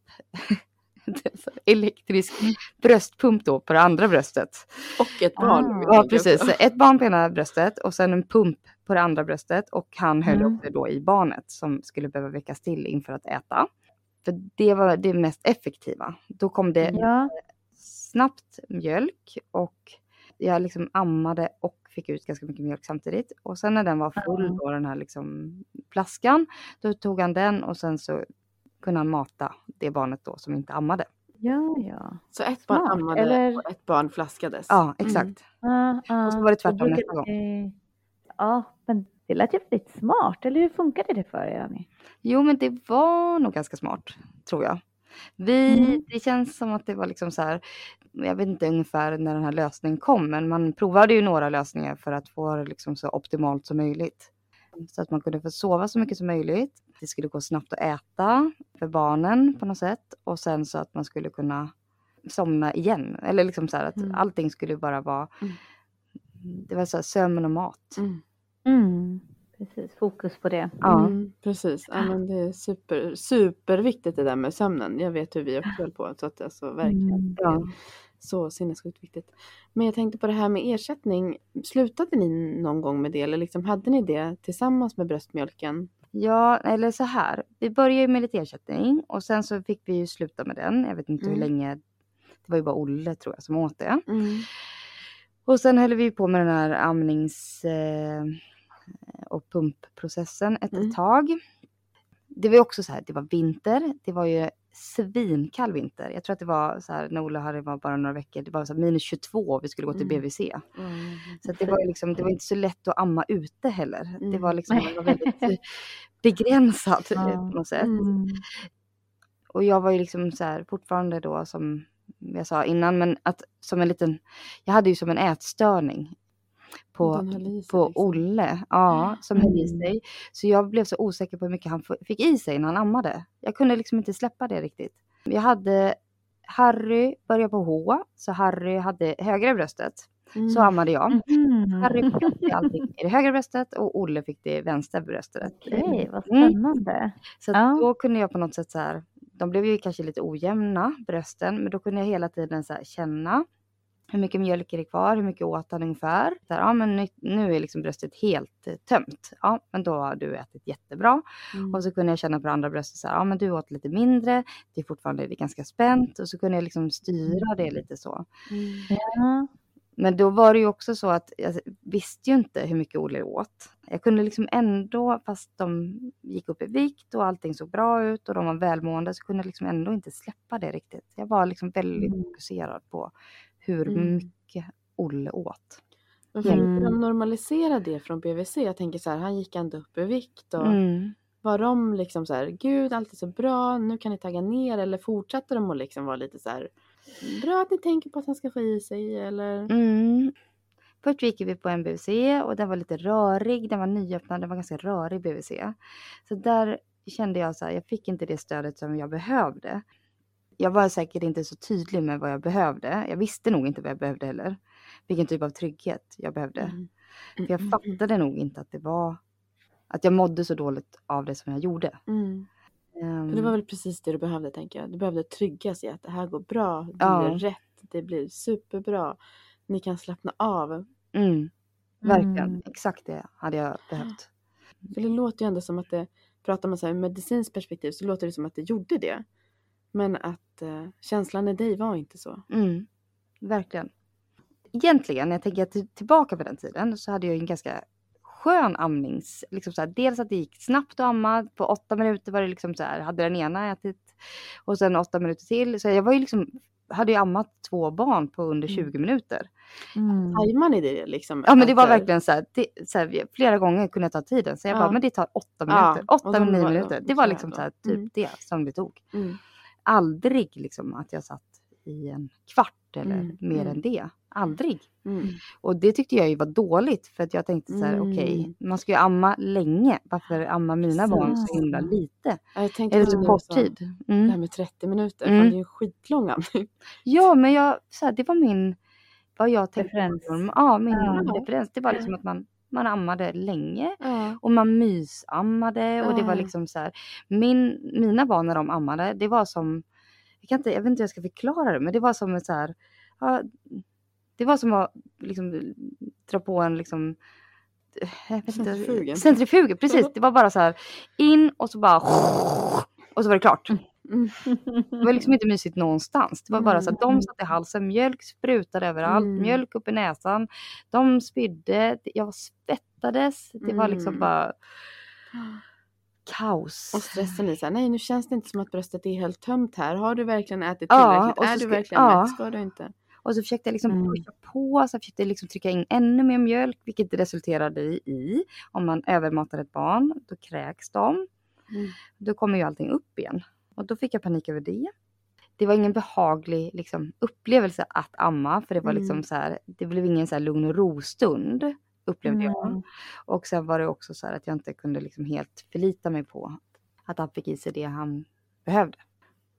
Speaker 3: <laughs> <laughs> elektrisk bröstpump då på det andra bröstet.
Speaker 2: Och ett barn.
Speaker 1: Ah.
Speaker 2: vill
Speaker 3: Ja precis, så ett barn på ena bröstet och sen en pump på det andra bröstet och han höll
Speaker 1: Mm.
Speaker 3: också då i barnet som skulle behöva väckas till inför att äta. För det var det mest effektiva. Då kom det
Speaker 1: Ja,
Speaker 3: snabbt mjölk och jag liksom ammade och fick ut ganska mycket mjölk samtidigt. Och sen när den var full då den här liksom flaskan, då tog han den och sen så kunde han mata det barnet då som inte ammade.
Speaker 1: ja, ja.
Speaker 2: Så ett barn
Speaker 1: Smart,
Speaker 2: ammade
Speaker 1: eller-
Speaker 2: och ett barn flaskades.
Speaker 3: Ja, exakt.
Speaker 1: Ah, ah.
Speaker 3: Och så var det tvärtom nästa gång.
Speaker 1: det- Ja, men det lät ju väldigt smart. Eller hur funkade det för er, Annie?
Speaker 3: Jo, men det var nog ganska smart, tror jag. Vi,
Speaker 1: Mm.
Speaker 3: Det känns som att det var liksom så här, jag vet inte ungefär när den här lösningen kom, men man provade ju några lösningar för att få det liksom så optimalt som möjligt. Så att man kunde få sova så mycket som möjligt. Det skulle gå snabbt att äta för barnen på något sätt och sen så att man skulle kunna somna igen. Eller liksom så här att
Speaker 2: Mm.
Speaker 3: allting skulle bara vara,
Speaker 2: Mm.
Speaker 3: det var så här sömn och mat.
Speaker 2: Mm.
Speaker 1: Mm. Precis, fokus på det.
Speaker 3: Ja.
Speaker 2: Mm, precis, ja, men det är super, superviktigt det där med sömnen. Jag vet hur vi också höll på. Så att alltså, verkligen.
Speaker 1: Mm.
Speaker 3: Ja.
Speaker 2: Så sinnessjukt viktigt. Men jag tänkte på det här med ersättning. Slutade ni någon gång med det? Eller liksom, hade ni det tillsammans med bröstmjölken?
Speaker 3: Ja, eller så här. Vi började ju med lite ersättning och sen så fick vi ju sluta med den. Jag vet inte hur
Speaker 2: Mm.
Speaker 3: länge. Det var ju bara Olle tror jag som åt det.
Speaker 2: Mm.
Speaker 3: Och sen höll vi på med den här amnings eh, och pumpprocessen ett
Speaker 2: Mm.
Speaker 3: tag. Det var också så här, det var vinter. Det var ju svinkall vinter. Jag tror att det var så här när Olle hade var bara några veckor. Det var så här minus 22 och vi skulle gå till
Speaker 2: Mm.
Speaker 3: BVC.
Speaker 2: Mm.
Speaker 3: Så att det var liksom, det var inte så lätt att amma ute heller. Det
Speaker 2: Mm.
Speaker 3: var liksom, det var väldigt eh, begränsat <laughs> eh, på något sätt.
Speaker 1: Mm.
Speaker 3: Och jag var ju liksom så här fortfarande då som jag sa innan, men att som en liten, jag hade ju som en ätstörning på, på
Speaker 2: liksom.
Speaker 3: Olle, ja, som höll i
Speaker 1: Mm.
Speaker 3: sig. Så jag blev så osäker på hur mycket han fick i sig när han ammade. Jag kunde liksom inte släppa det riktigt. Jag hade Harry började på H, så Harry hade högra bröstet.
Speaker 2: Mm.
Speaker 3: Så ammade jag.
Speaker 1: Mhm.
Speaker 3: Harry fick <laughs> allting i det högra bröstet och Olle fick det i vänstra bröstet.
Speaker 1: Okej, vad
Speaker 3: Mm.
Speaker 1: spännande.
Speaker 3: Så att
Speaker 1: Ja.
Speaker 3: då kunde jag på något sätt så här, de blev ju kanske lite ojämna brösten, men då kunde jag hela tiden så här känna hur mycket mjölk är det kvar, hur mycket åt han ungefär. Så här, ja men nu, är liksom bröstet helt eh, tömt. Ja men då har du ätit jättebra.
Speaker 2: Mm.
Speaker 3: Och så kunde jag känna på andra bröstet så här, ja men du åt lite mindre, det är fortfarande det är ganska spänt. Och så kunde jag liksom styra det lite så.
Speaker 2: Mm.
Speaker 1: Ja.
Speaker 3: Men då var det ju också så att jag visste ju inte hur mycket Olle åt. Jag kunde liksom ändå, fast de gick upp i vikt och allting såg bra ut och de var välmående, så kunde jag liksom ändå inte släppa det riktigt. Jag var liksom väldigt
Speaker 1: Mm.
Speaker 3: fokuserad på hur
Speaker 2: Mm.
Speaker 3: mycket Olle åt.
Speaker 2: Men försökte
Speaker 1: Mm.
Speaker 2: de normalisera det från BVC? Jag tänker så här, han gick ändå upp i vikt och
Speaker 3: Mm.
Speaker 2: var de liksom så här, gud allt är så bra, nu kan ni tagga ner eller fortsatte de att liksom vara lite så här, bra att ni tänker på att han ska få i sig eller?
Speaker 3: Mm. Först gick vi på en BVC och den var lite rörig, den var nyöppnad, den var ganska rörig BVC. Så där kände jag så här, jag fick inte det stödet som jag behövde. Jag var säkert inte så tydlig med vad jag behövde. Jag visste nog inte vad jag behövde heller. Vilken typ av trygghet jag behövde.
Speaker 2: Mm.
Speaker 3: För jag
Speaker 2: Mm, mm,
Speaker 3: fattade nog inte att det var Att jag mådde så dåligt av det som jag gjorde.
Speaker 2: Mm.
Speaker 3: Ehm,
Speaker 2: För det var väl precis det du behövde tänker jag. Du behövde tryggas i att det här går bra, det
Speaker 3: Ja.
Speaker 2: blir rätt, det blir superbra. Ni kan slappna av.
Speaker 3: mm, verkligen,
Speaker 1: Mm.
Speaker 3: exakt det hade jag behövt.
Speaker 2: För det låter ju ändå som att det, pratar man så här ur medicinskt perspektiv så låter det som att det gjorde det. Men att eh, känslan i dig var inte så.
Speaker 3: Mm, verkligen. Egentligen, när jag tänker till- tillbaka på den tiden så hade jag en ganska skön amnings... Liksom så här, dels att det gick snabbt att amma. På åtta minuter var det liksom så här, hade den ena ätit och sen åtta minuter till. Så jag var ju liksom, hade ju ammat två barn på under
Speaker 2: Mm.
Speaker 3: 20 minuter.
Speaker 1: Mm.
Speaker 2: Tajmar ni det liksom?
Speaker 3: Ja men det var verkligen så här, det, så här flera gånger kunde jag ta tiden. Så jag
Speaker 2: Ja.
Speaker 3: bara, men det tar åtta
Speaker 2: Ja,
Speaker 3: minuter.
Speaker 2: och
Speaker 3: Åtta, nio minuter. Det var liksom så här, typ
Speaker 2: Mm.
Speaker 3: det som det tog.
Speaker 2: Mm.
Speaker 3: Aldrig liksom att jag satt i en kvart eller
Speaker 2: Mm,
Speaker 3: mer
Speaker 2: mm.
Speaker 3: än det. Aldrig.
Speaker 2: Mm.
Speaker 3: Och det tyckte jag ju var dåligt för att jag tänkte så här,
Speaker 2: Mm.
Speaker 3: okej, man ska ju amma länge. Varför amma mina barn så himla lite? Eller så kort tid.
Speaker 2: Det här
Speaker 3: Mm.
Speaker 2: med 30 minuter,
Speaker 3: Mm.
Speaker 2: fan, det är ju skitlång andning.
Speaker 3: Ja, men jag, så här, det var min, vad jag tänkte.
Speaker 1: Referens.
Speaker 3: Ja, min
Speaker 1: Ja.
Speaker 3: referens. Det var liksom att man, man ammade länge.
Speaker 2: Ja.
Speaker 3: Och man mysammade och det var liksom så här. Min, mina barn när de ammade, det var som, jag, kan inte, jag vet inte hur jag ska förklara det, men det var som så här, ja, det var som att liksom dra på en liksom, inte,
Speaker 2: Centrifugen.
Speaker 3: precis. <laughs> Det var bara så här in och så bara och så var det klart. Det var liksom inte mysigt någonstans. Det var bara så att de satt i halsen, mjölk sprutade överallt,
Speaker 2: Mm.
Speaker 3: mjölk upp i näsan. De spydde, jag svettades. Det var liksom
Speaker 2: Mm.
Speaker 3: bara kaos.
Speaker 2: Och stressen i så här, nej nu känns det inte som att bröstet är helt tömt här. Har du verkligen ätit
Speaker 3: Ja,
Speaker 2: tillräckligt?
Speaker 3: så
Speaker 2: är du verkligen
Speaker 3: ja.
Speaker 2: mätt? Ska du inte?
Speaker 3: Och så försökte jag liksom
Speaker 1: Mm.
Speaker 3: pusha på, så jag försökte liksom trycka in ännu mer mjölk, vilket det resulterade i. Om man övermatar ett barn, då kräks de.
Speaker 2: Mm.
Speaker 3: Då kommer ju allting upp igen. Och då fick jag panik över det. Det var ingen behaglig liksom, upplevelse att amma, för det var liksom
Speaker 2: Mm.
Speaker 3: så här, det blev ingen så här lugn och ro-stund, upplevde jag.
Speaker 1: Mm.
Speaker 3: Och sen var det också så här att jag inte kunde liksom helt förlita mig på att han fick i sig det han behövde.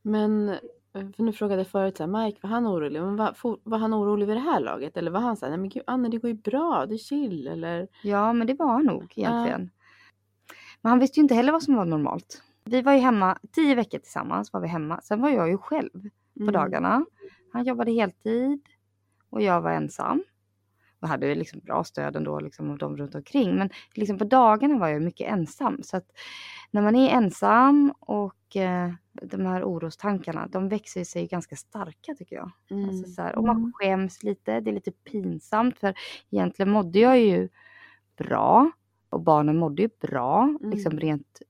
Speaker 2: Men, eh, för nu frågade jag förut så här, Mike, var han orolig? Men var, var han orolig vid det här laget? Eller var han så här, nej men gud Anne det går ju bra, det är chill. Eller?
Speaker 3: Ja, men det var han nog egentligen. Men han visste ju inte heller vad som var normalt. Vi var ju hemma, tio veckor tillsammans var vi hemma. Sen var jag ju själv på
Speaker 2: Mm.
Speaker 3: dagarna. Han jobbade heltid och jag var ensam. Och hade liksom bra stöd ändå liksom av dem runt omkring. Men liksom på dagarna var jag mycket ensam. Så att när man är ensam och eh, de här orostankarna, de växer sig ganska starka tycker jag.
Speaker 2: Mm.
Speaker 3: Alltså så här, och man
Speaker 1: Mm.
Speaker 3: skäms lite, det är lite pinsamt för egentligen mådde jag ju bra och barnen mådde ju bra,
Speaker 2: Mm.
Speaker 3: liksom rent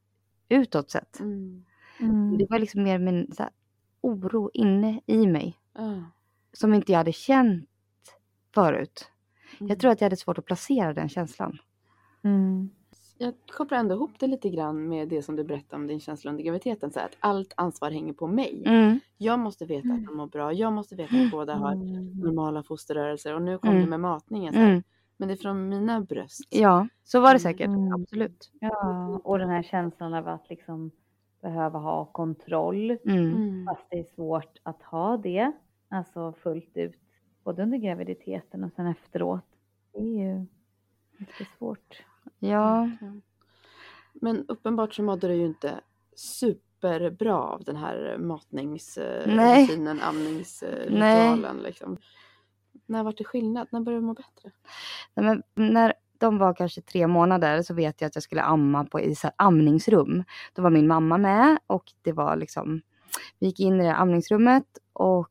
Speaker 3: utåt sett.
Speaker 2: Mm.
Speaker 1: Mm.
Speaker 3: Det var liksom mer min så här, oro inne i mig
Speaker 2: Ja.
Speaker 3: som inte jag hade känt förut.
Speaker 2: Mm.
Speaker 3: Jag tror att jag hade svårt att placera den känslan.
Speaker 1: Mm.
Speaker 2: Jag kopplar ändå ihop det lite grann med det som du berättade om din känsla under graviditeten. Så att allt ansvar hänger på mig.
Speaker 3: Mm.
Speaker 2: Jag måste veta att de mår bra. Jag måste veta att båda har
Speaker 1: Mm.
Speaker 2: normala fosterrörelser. Och nu kom
Speaker 3: Mm.
Speaker 2: det med matningen. Så här. Men det är från mina bröst.
Speaker 3: Ja, så var det säkert.
Speaker 1: Mm.
Speaker 3: Absolut.
Speaker 1: Ja, och den här känslan av att liksom behöva ha kontroll.
Speaker 3: Mm.
Speaker 2: Mm.
Speaker 1: Fast det är svårt att ha det, alltså fullt ut, både under graviditeten och sen efteråt. Det är ju mycket svårt.
Speaker 3: Ja.
Speaker 2: Men uppenbart så mådde du ju inte superbra av den här matningsrutinen, amningsritualen. Liksom. När var det skillnad? När började du må bättre?
Speaker 3: Nej, men när de var kanske tre månader så vet jag att jag skulle amma på i så här amningsrum. Då var min mamma med och det var liksom, vi gick in i det amningsrummet och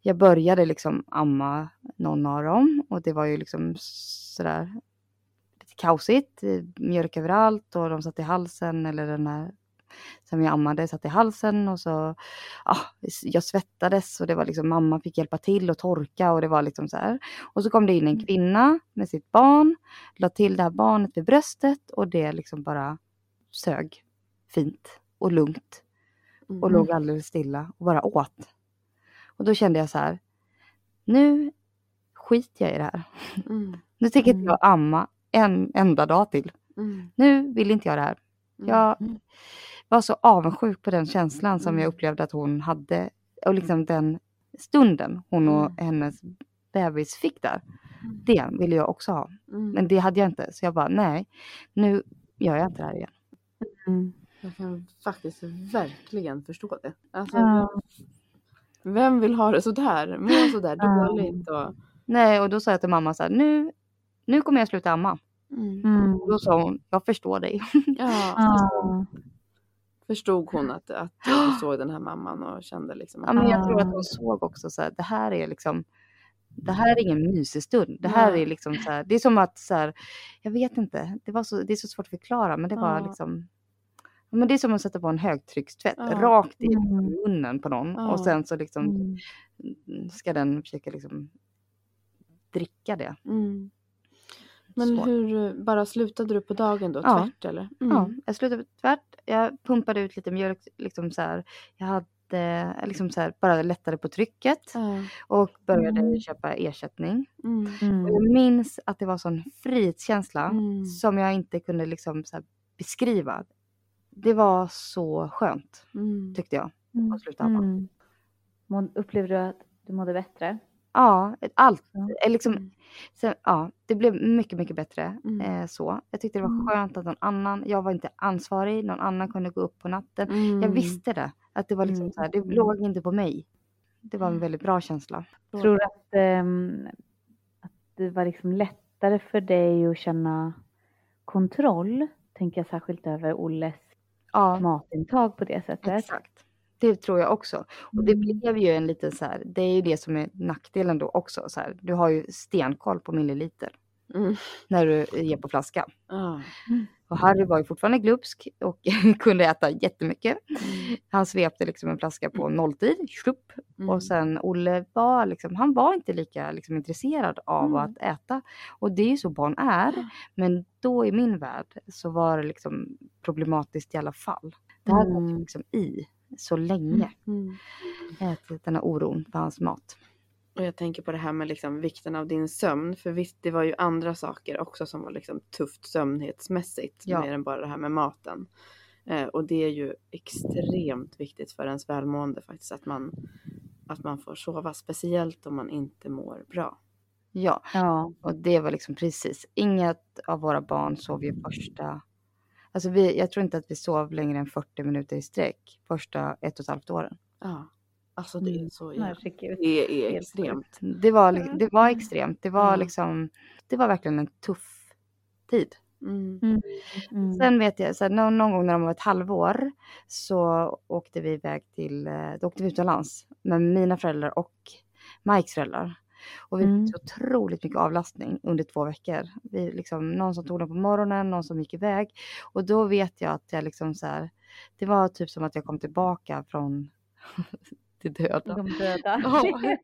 Speaker 3: jag började liksom amma någon av dem och det var ju liksom sådär lite kaosigt. Mjölk överallt och de satt i halsen eller den här som jag ammade satt i halsen och så ja, jag svettades och det var liksom mamma fick hjälpa till och torka och det var liksom så här. Och så kom det in en kvinna med sitt barn, la till det här barnet vid bröstet och det liksom bara sög fint och lugnt och
Speaker 2: Mm.
Speaker 3: låg alldeles stilla och bara åt. Och då kände jag så här, nu skiter jag i det här.
Speaker 2: Mm. <laughs>
Speaker 3: Nu tänker
Speaker 1: Mm.
Speaker 3: jag amma en enda dag till.
Speaker 2: Mm.
Speaker 3: Nu vill inte jag det här.
Speaker 2: Mm.
Speaker 3: Jag var så avundsjuk på den känslan som
Speaker 2: Mm.
Speaker 3: jag upplevde att hon hade och liksom den stunden hon och
Speaker 2: Mm.
Speaker 3: hennes bebis fick där.
Speaker 2: Mm.
Speaker 3: Det ville jag också ha.
Speaker 2: Mm.
Speaker 3: Men det hade jag inte. Så jag bara, nej. Nu gör jag inte det här igen.
Speaker 1: Mm.
Speaker 2: Jag kan faktiskt verkligen förstå det. Alltså,
Speaker 1: Ja.
Speaker 2: Vem vill ha det sådär? Må sådär
Speaker 1: Ja.
Speaker 2: dåligt och...
Speaker 3: Nej, och då sa jag till mamma så här, nu, nu kommer jag sluta amma.
Speaker 2: Mm.
Speaker 1: Mm.
Speaker 3: Då sa hon, jag förstår dig.
Speaker 2: Ja. <laughs> förstod hon att, att du såg den här <gasps> mamman och kände liksom
Speaker 3: Ja,
Speaker 2: att
Speaker 3: men jag tror att
Speaker 1: Ah.
Speaker 3: hon såg också så här, det här är liksom det här är ingen mysig stund. Det här är liksom så här, det är som att så här, jag vet inte, det, var så, det är så svårt att förklara men det var
Speaker 2: Ja.
Speaker 3: liksom ja, men det är som att sätta på en högtryckstvätt
Speaker 2: Ja.
Speaker 3: rakt i
Speaker 1: Mm.
Speaker 3: munnen på någon
Speaker 2: Ja.
Speaker 3: och sen så liksom
Speaker 1: Mm.
Speaker 3: ska den försöka liksom dricka det.
Speaker 2: Mm. Men
Speaker 3: Svårt.
Speaker 2: hur, bara slutade du på dagen då?
Speaker 3: Ja.
Speaker 2: Tvärt eller?
Speaker 3: Ja,
Speaker 2: Mm.
Speaker 3: jag slutade tvärt. Jag pumpade ut lite mjölk, liksom så här. Jag hade liksom så här, bara lättade på trycket
Speaker 2: Ja.
Speaker 3: och började
Speaker 1: Mm.
Speaker 3: köpa ersättning.
Speaker 2: Mm.
Speaker 3: Och
Speaker 1: Mm.
Speaker 3: jag minns att det var sån frihetskänsla
Speaker 2: Mm.
Speaker 3: som jag inte kunde liksom så här beskriva. Det var så skönt
Speaker 2: Mm.
Speaker 3: tyckte jag.
Speaker 1: Mm.
Speaker 3: att sluta.
Speaker 1: Mm. Upplevde du att du mådde bättre?
Speaker 3: Ja, allt. Eh, Liksom,
Speaker 2: Mm.
Speaker 3: sen, ja, det blev mycket, mycket bättre.
Speaker 2: Mm.
Speaker 3: Eh, så. Jag tyckte det var
Speaker 1: Mm.
Speaker 3: skönt att någon annan, jag var inte ansvarig, någon annan kunde gå upp på natten. Jag
Speaker 2: Mm.
Speaker 3: visste det. Att det var liksom
Speaker 2: Mm.
Speaker 3: så här, det låg inte på mig. Det var en väldigt bra känsla.
Speaker 1: Tror du att, ehm, att det var liksom lättare för dig att känna kontroll? Tänker jag särskilt över Olles
Speaker 3: Ja,
Speaker 1: matintag på det sättet.
Speaker 3: exakt. Det tror jag också. Och det
Speaker 1: Mm.
Speaker 3: blev ju en liten så här, det är ju det som är nackdelen då också. Så här, du har ju stenkoll på milliliter
Speaker 2: Mm.
Speaker 3: när du ger på flaska.
Speaker 2: Ja.
Speaker 3: Och Harry var ju fortfarande glupsk och <laughs> kunde äta jättemycket.
Speaker 2: Mm.
Speaker 3: Han svepte liksom en flaska på nolltid, schlupp.
Speaker 2: Mm.
Speaker 3: Och sen Olle var liksom, han var inte lika liksom intresserad av
Speaker 2: Mm.
Speaker 3: att äta. Och det är ju så barn är. Men då i min värld så var det liksom problematiskt i alla fall. Det här satt
Speaker 1: Mm.
Speaker 3: liksom i så länge.
Speaker 2: Mm.
Speaker 3: Ätit den här oron för hans mat.
Speaker 2: Och jag tänker på det här med liksom vikten av din sömn. För visst, det var ju andra saker också som var liksom tufft sömnhetsmässigt.
Speaker 3: Ja.
Speaker 2: Mer än bara det här med maten. Eh, och det är ju extremt viktigt för ens välmående faktiskt. Att man, att man får sova. Speciellt om man inte mår bra.
Speaker 3: Ja,
Speaker 1: Ja.
Speaker 3: och det var liksom precis. Inget av våra barn sov ju första... Alltså vi, jag tror inte att vi sov längre än 40 minuter i sträck första ett och ett halvt åren.
Speaker 2: Ja. Alltså det är
Speaker 1: Mm.
Speaker 2: så.
Speaker 1: Herregud.
Speaker 2: Det är extremt.
Speaker 3: Det var, det var extremt. Det var
Speaker 2: Ja.
Speaker 3: liksom, det var verkligen en tuff tid.
Speaker 2: Mm.
Speaker 1: Mm.
Speaker 3: Sen vet jag, så här, någon, någon gång när de var ett halvår så åkte vi iväg till, eh, då åkte vi utomlands med mina föräldrar och Mikes föräldrar. Och vi
Speaker 1: Mm.
Speaker 3: fick så otroligt mycket avlastning under två veckor. Vi, liksom, någon som tog dem på morgonen, någon som gick iväg. Och då vet jag att jag liksom så här, det var typ som att jag kom tillbaka från <laughs> till döden.
Speaker 1: De döda.
Speaker 3: Ja. <laughs>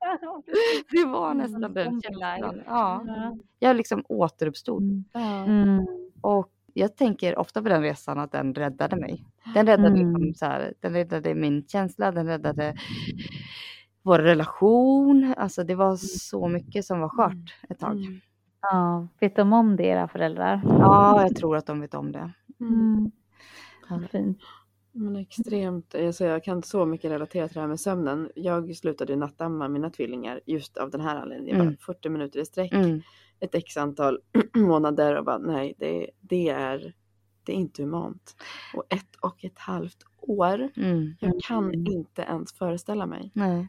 Speaker 3: Det var
Speaker 1: Mm,
Speaker 3: nästan den känslan. Ja.
Speaker 1: Ja.
Speaker 3: Jag liksom återuppstod.
Speaker 1: Mm. Mm.
Speaker 3: Och jag tänker ofta på den resan att den räddade mig. Den räddade,
Speaker 1: Mm.
Speaker 3: liksom så här, den räddade min känsla, den räddade vår relation. Alltså det var så mycket som var skört ett tag.
Speaker 2: Mm.
Speaker 1: Ja. Vet de om det, era föräldrar?
Speaker 3: Ja, jag tror att de vet om det.
Speaker 2: Mm.
Speaker 1: Vad fint.
Speaker 2: Men extremt, alltså jag kan så mycket relatera till det här med sömnen. Jag slutade ju nattamma mina tvillingar just av den här anledningen.
Speaker 3: Mm.
Speaker 2: Bara 40 minuter i sträck,
Speaker 3: Mm.
Speaker 2: ett x antal <clears throat> månader och bara nej, det, det, är, det är inte humant. Och ett och ett halvt år,
Speaker 3: Mm.
Speaker 2: jag kan
Speaker 1: Mm.
Speaker 2: inte ens föreställa mig.
Speaker 3: Nej.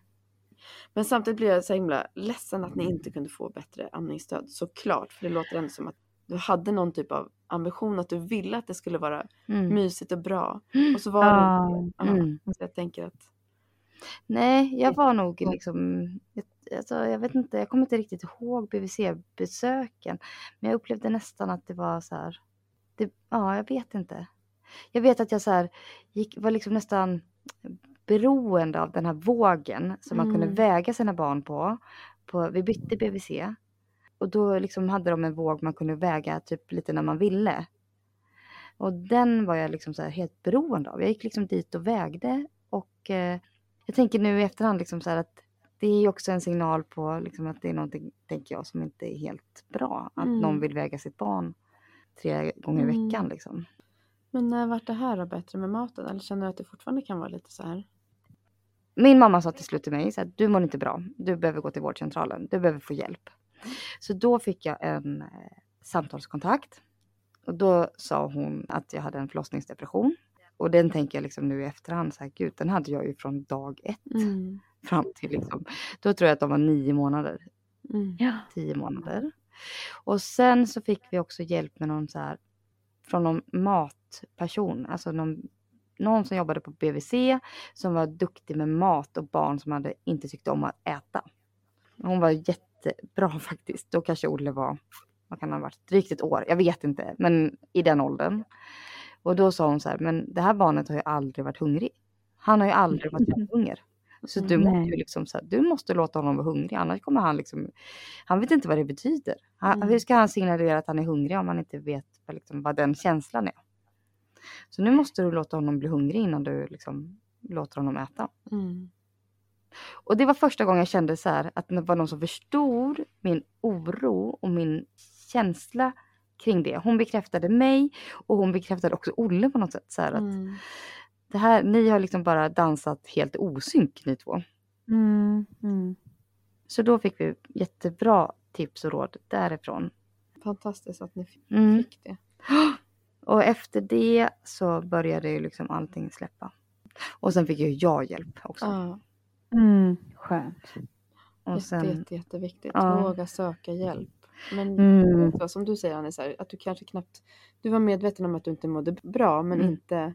Speaker 2: Men samtidigt blir jag så himla ledsen att ni inte kunde få bättre amningsstöd. Såklart, för det låter ändå som att du hade någon typ av ambition att du ville att det skulle vara
Speaker 3: Mm.
Speaker 2: mysigt och bra. Och så var
Speaker 1: Ja.
Speaker 2: det inte det.
Speaker 3: Mm.
Speaker 2: Så jag tänker att
Speaker 3: Nej, jag var nog liksom, alltså, jag vet inte, jag kommer inte riktigt ihåg BVC-besöken. Men jag upplevde nästan att det var så här, det, ja jag vet inte. Jag vet att jag så här, gick, var liksom nästan beroende av den här vågen som man kunde
Speaker 2: Mm.
Speaker 3: väga sina barn på. på vi bytte BVC. Och då liksom hade de en våg man kunde väga typ lite när man ville. Och den var jag liksom så här helt beroende av. Jag gick liksom dit och vägde och eh, jag tänker nu i efterhand liksom så här att det är också en signal på liksom att det är någonting, tänker jag, som inte är helt bra. Att
Speaker 2: Mm.
Speaker 3: någon vill väga sitt barn tre gånger i
Speaker 2: Mm.
Speaker 3: veckan liksom.
Speaker 2: Men när vart det här då bättre med maten? Eller känner du att det fortfarande kan vara lite så här?
Speaker 3: Min mamma sa till slut till mig så här, du mår inte bra. Du behöver gå till vårdcentralen. Du behöver få hjälp. Så då fick jag en eh, samtalskontakt. Och då sa hon att jag hade en förlossningsdepression. Och den tänker jag liksom nu i efterhand så här, gud den hade jag ju från dag ett
Speaker 2: Mm.
Speaker 3: fram till liksom, då tror jag att de var nio månader,
Speaker 2: Mm.
Speaker 1: Ja.
Speaker 3: tio månader. Och sen så fick vi också hjälp med någon så här, från någon matperson, alltså någon, någon som jobbade på BVC som var duktig med mat och barn som hade inte tyckte om att äta. Hon var jättebra <laughs> faktiskt. Då kanske Olle var, vad kan han ha varit, drygt ett år, jag vet inte, men i den åldern. Och då sa hon så här, men det här barnet har ju aldrig varit hungrig. Han har ju aldrig varit för hunger. Så du måste ju
Speaker 1: Nej.
Speaker 3: liksom så här, du måste låta honom vara hungrig, annars kommer han liksom, han vet inte vad det betyder. Han,
Speaker 2: Mm.
Speaker 3: Hur ska han signalera att han är hungrig om han inte vet liksom, vad den känslan är? Så nu måste du låta honom bli hungrig innan du liksom låter honom äta.
Speaker 2: Mm.
Speaker 3: Och det var första gången jag kände så här att det var någon som förstod min oro och min känsla kring det. Hon bekräftade mig och hon bekräftade också Olle på något sätt. Så här att
Speaker 2: Mm.
Speaker 3: det här, ni har liksom bara dansat helt osynk ni två.
Speaker 1: Mm. Mm.
Speaker 3: Så då fick vi jättebra tips och råd därifrån.
Speaker 2: Fantastiskt att ni fick
Speaker 3: Mm.
Speaker 2: fick det. <gasps> <gasps>
Speaker 3: Och efter det så började ju liksom allting släppa. Och sen fick ju jag hjälp också.
Speaker 2: Ja,
Speaker 1: Mm. Skönt.
Speaker 3: och
Speaker 2: jätte,
Speaker 3: sen,
Speaker 2: jätte, jätteviktigt.
Speaker 3: Ja.
Speaker 2: Våga söka hjälp. Men
Speaker 1: Mm.
Speaker 2: som du säger Annie, så här, att du kanske knappt, du var medveten om att du inte mådde bra men
Speaker 3: Mm.
Speaker 2: inte,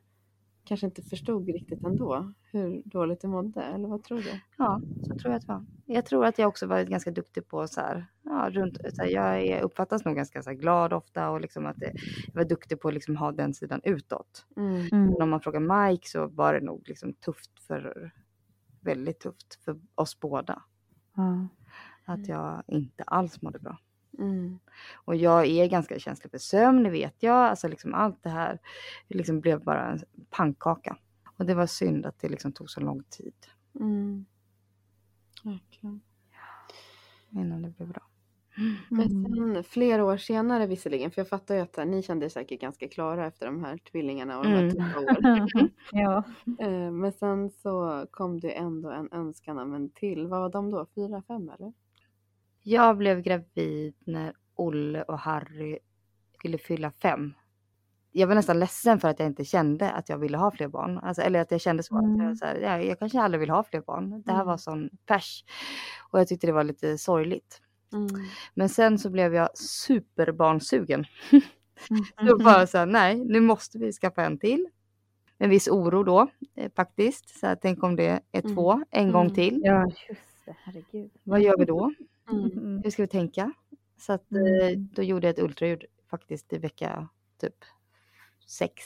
Speaker 2: kanske inte förstod riktigt ändå hur dåligt du mådde. Eller vad tror du?
Speaker 3: ja, så tror jag att det var. Jag tror att jag också varit ganska duktig på så här, ja, runt, så här, jag är, uppfattas nog ganska så här, glad ofta och liksom att det, jag var duktig på att liksom ha den sidan utåt.
Speaker 2: Mm.
Speaker 1: Mm.
Speaker 3: Men om man frågar Mike så var det nog liksom tufft för, väldigt tufft för oss båda.
Speaker 1: Ja.
Speaker 3: Att jag inte alls mådde bra.
Speaker 2: Mm.
Speaker 3: Och jag är ganska känslig för sömn, det vet jag. Alltså liksom allt det här liksom blev bara en pannkaka. Och det var synd att det liksom tog så lång tid
Speaker 2: Mm. Verkligen.
Speaker 3: innan det blev bra.
Speaker 2: Men
Speaker 1: Mm.
Speaker 2: sen flera år senare visserligen, för jag fattar ju att här, ni kände er säkert ganska klara efter de här tvillingarna och de här
Speaker 3: Mm.
Speaker 2: tuffa <laughs> åren.
Speaker 1: Ja.
Speaker 2: Eh, Men sen så kom det ändå en önskan om en till. Vad var de då? Fyra, fem eller?
Speaker 3: Jag blev gravid när Olle och Harry skulle fylla fem. Jag var nästan ledsen för att jag inte kände att jag ville ha fler barn. Alltså, eller att jag kände så att
Speaker 1: Mm.
Speaker 3: jag, så här, ja, jag kanske aldrig vill ha fler barn. Det här
Speaker 2: Mm.
Speaker 3: var sån pers. Och jag tyckte det var lite sorgligt.
Speaker 2: Mm.
Speaker 3: Men sen så blev jag superbarnsugen.
Speaker 1: Mm. <laughs>
Speaker 3: Så bara så här, nej, nu måste vi skaffa en till. En viss oro då eh, faktiskt. Så här, tänk om det är
Speaker 2: Mm.
Speaker 3: två en gång
Speaker 2: Mm.
Speaker 3: till.
Speaker 1: Ja, just det. Herregud.
Speaker 3: Vad gör vi då?
Speaker 2: Mm.
Speaker 1: Mm.
Speaker 3: Hur ska vi tänka? Så att, eh,
Speaker 1: Mm.
Speaker 3: då gjorde jag ett ultraljud faktiskt i vecka typ sex.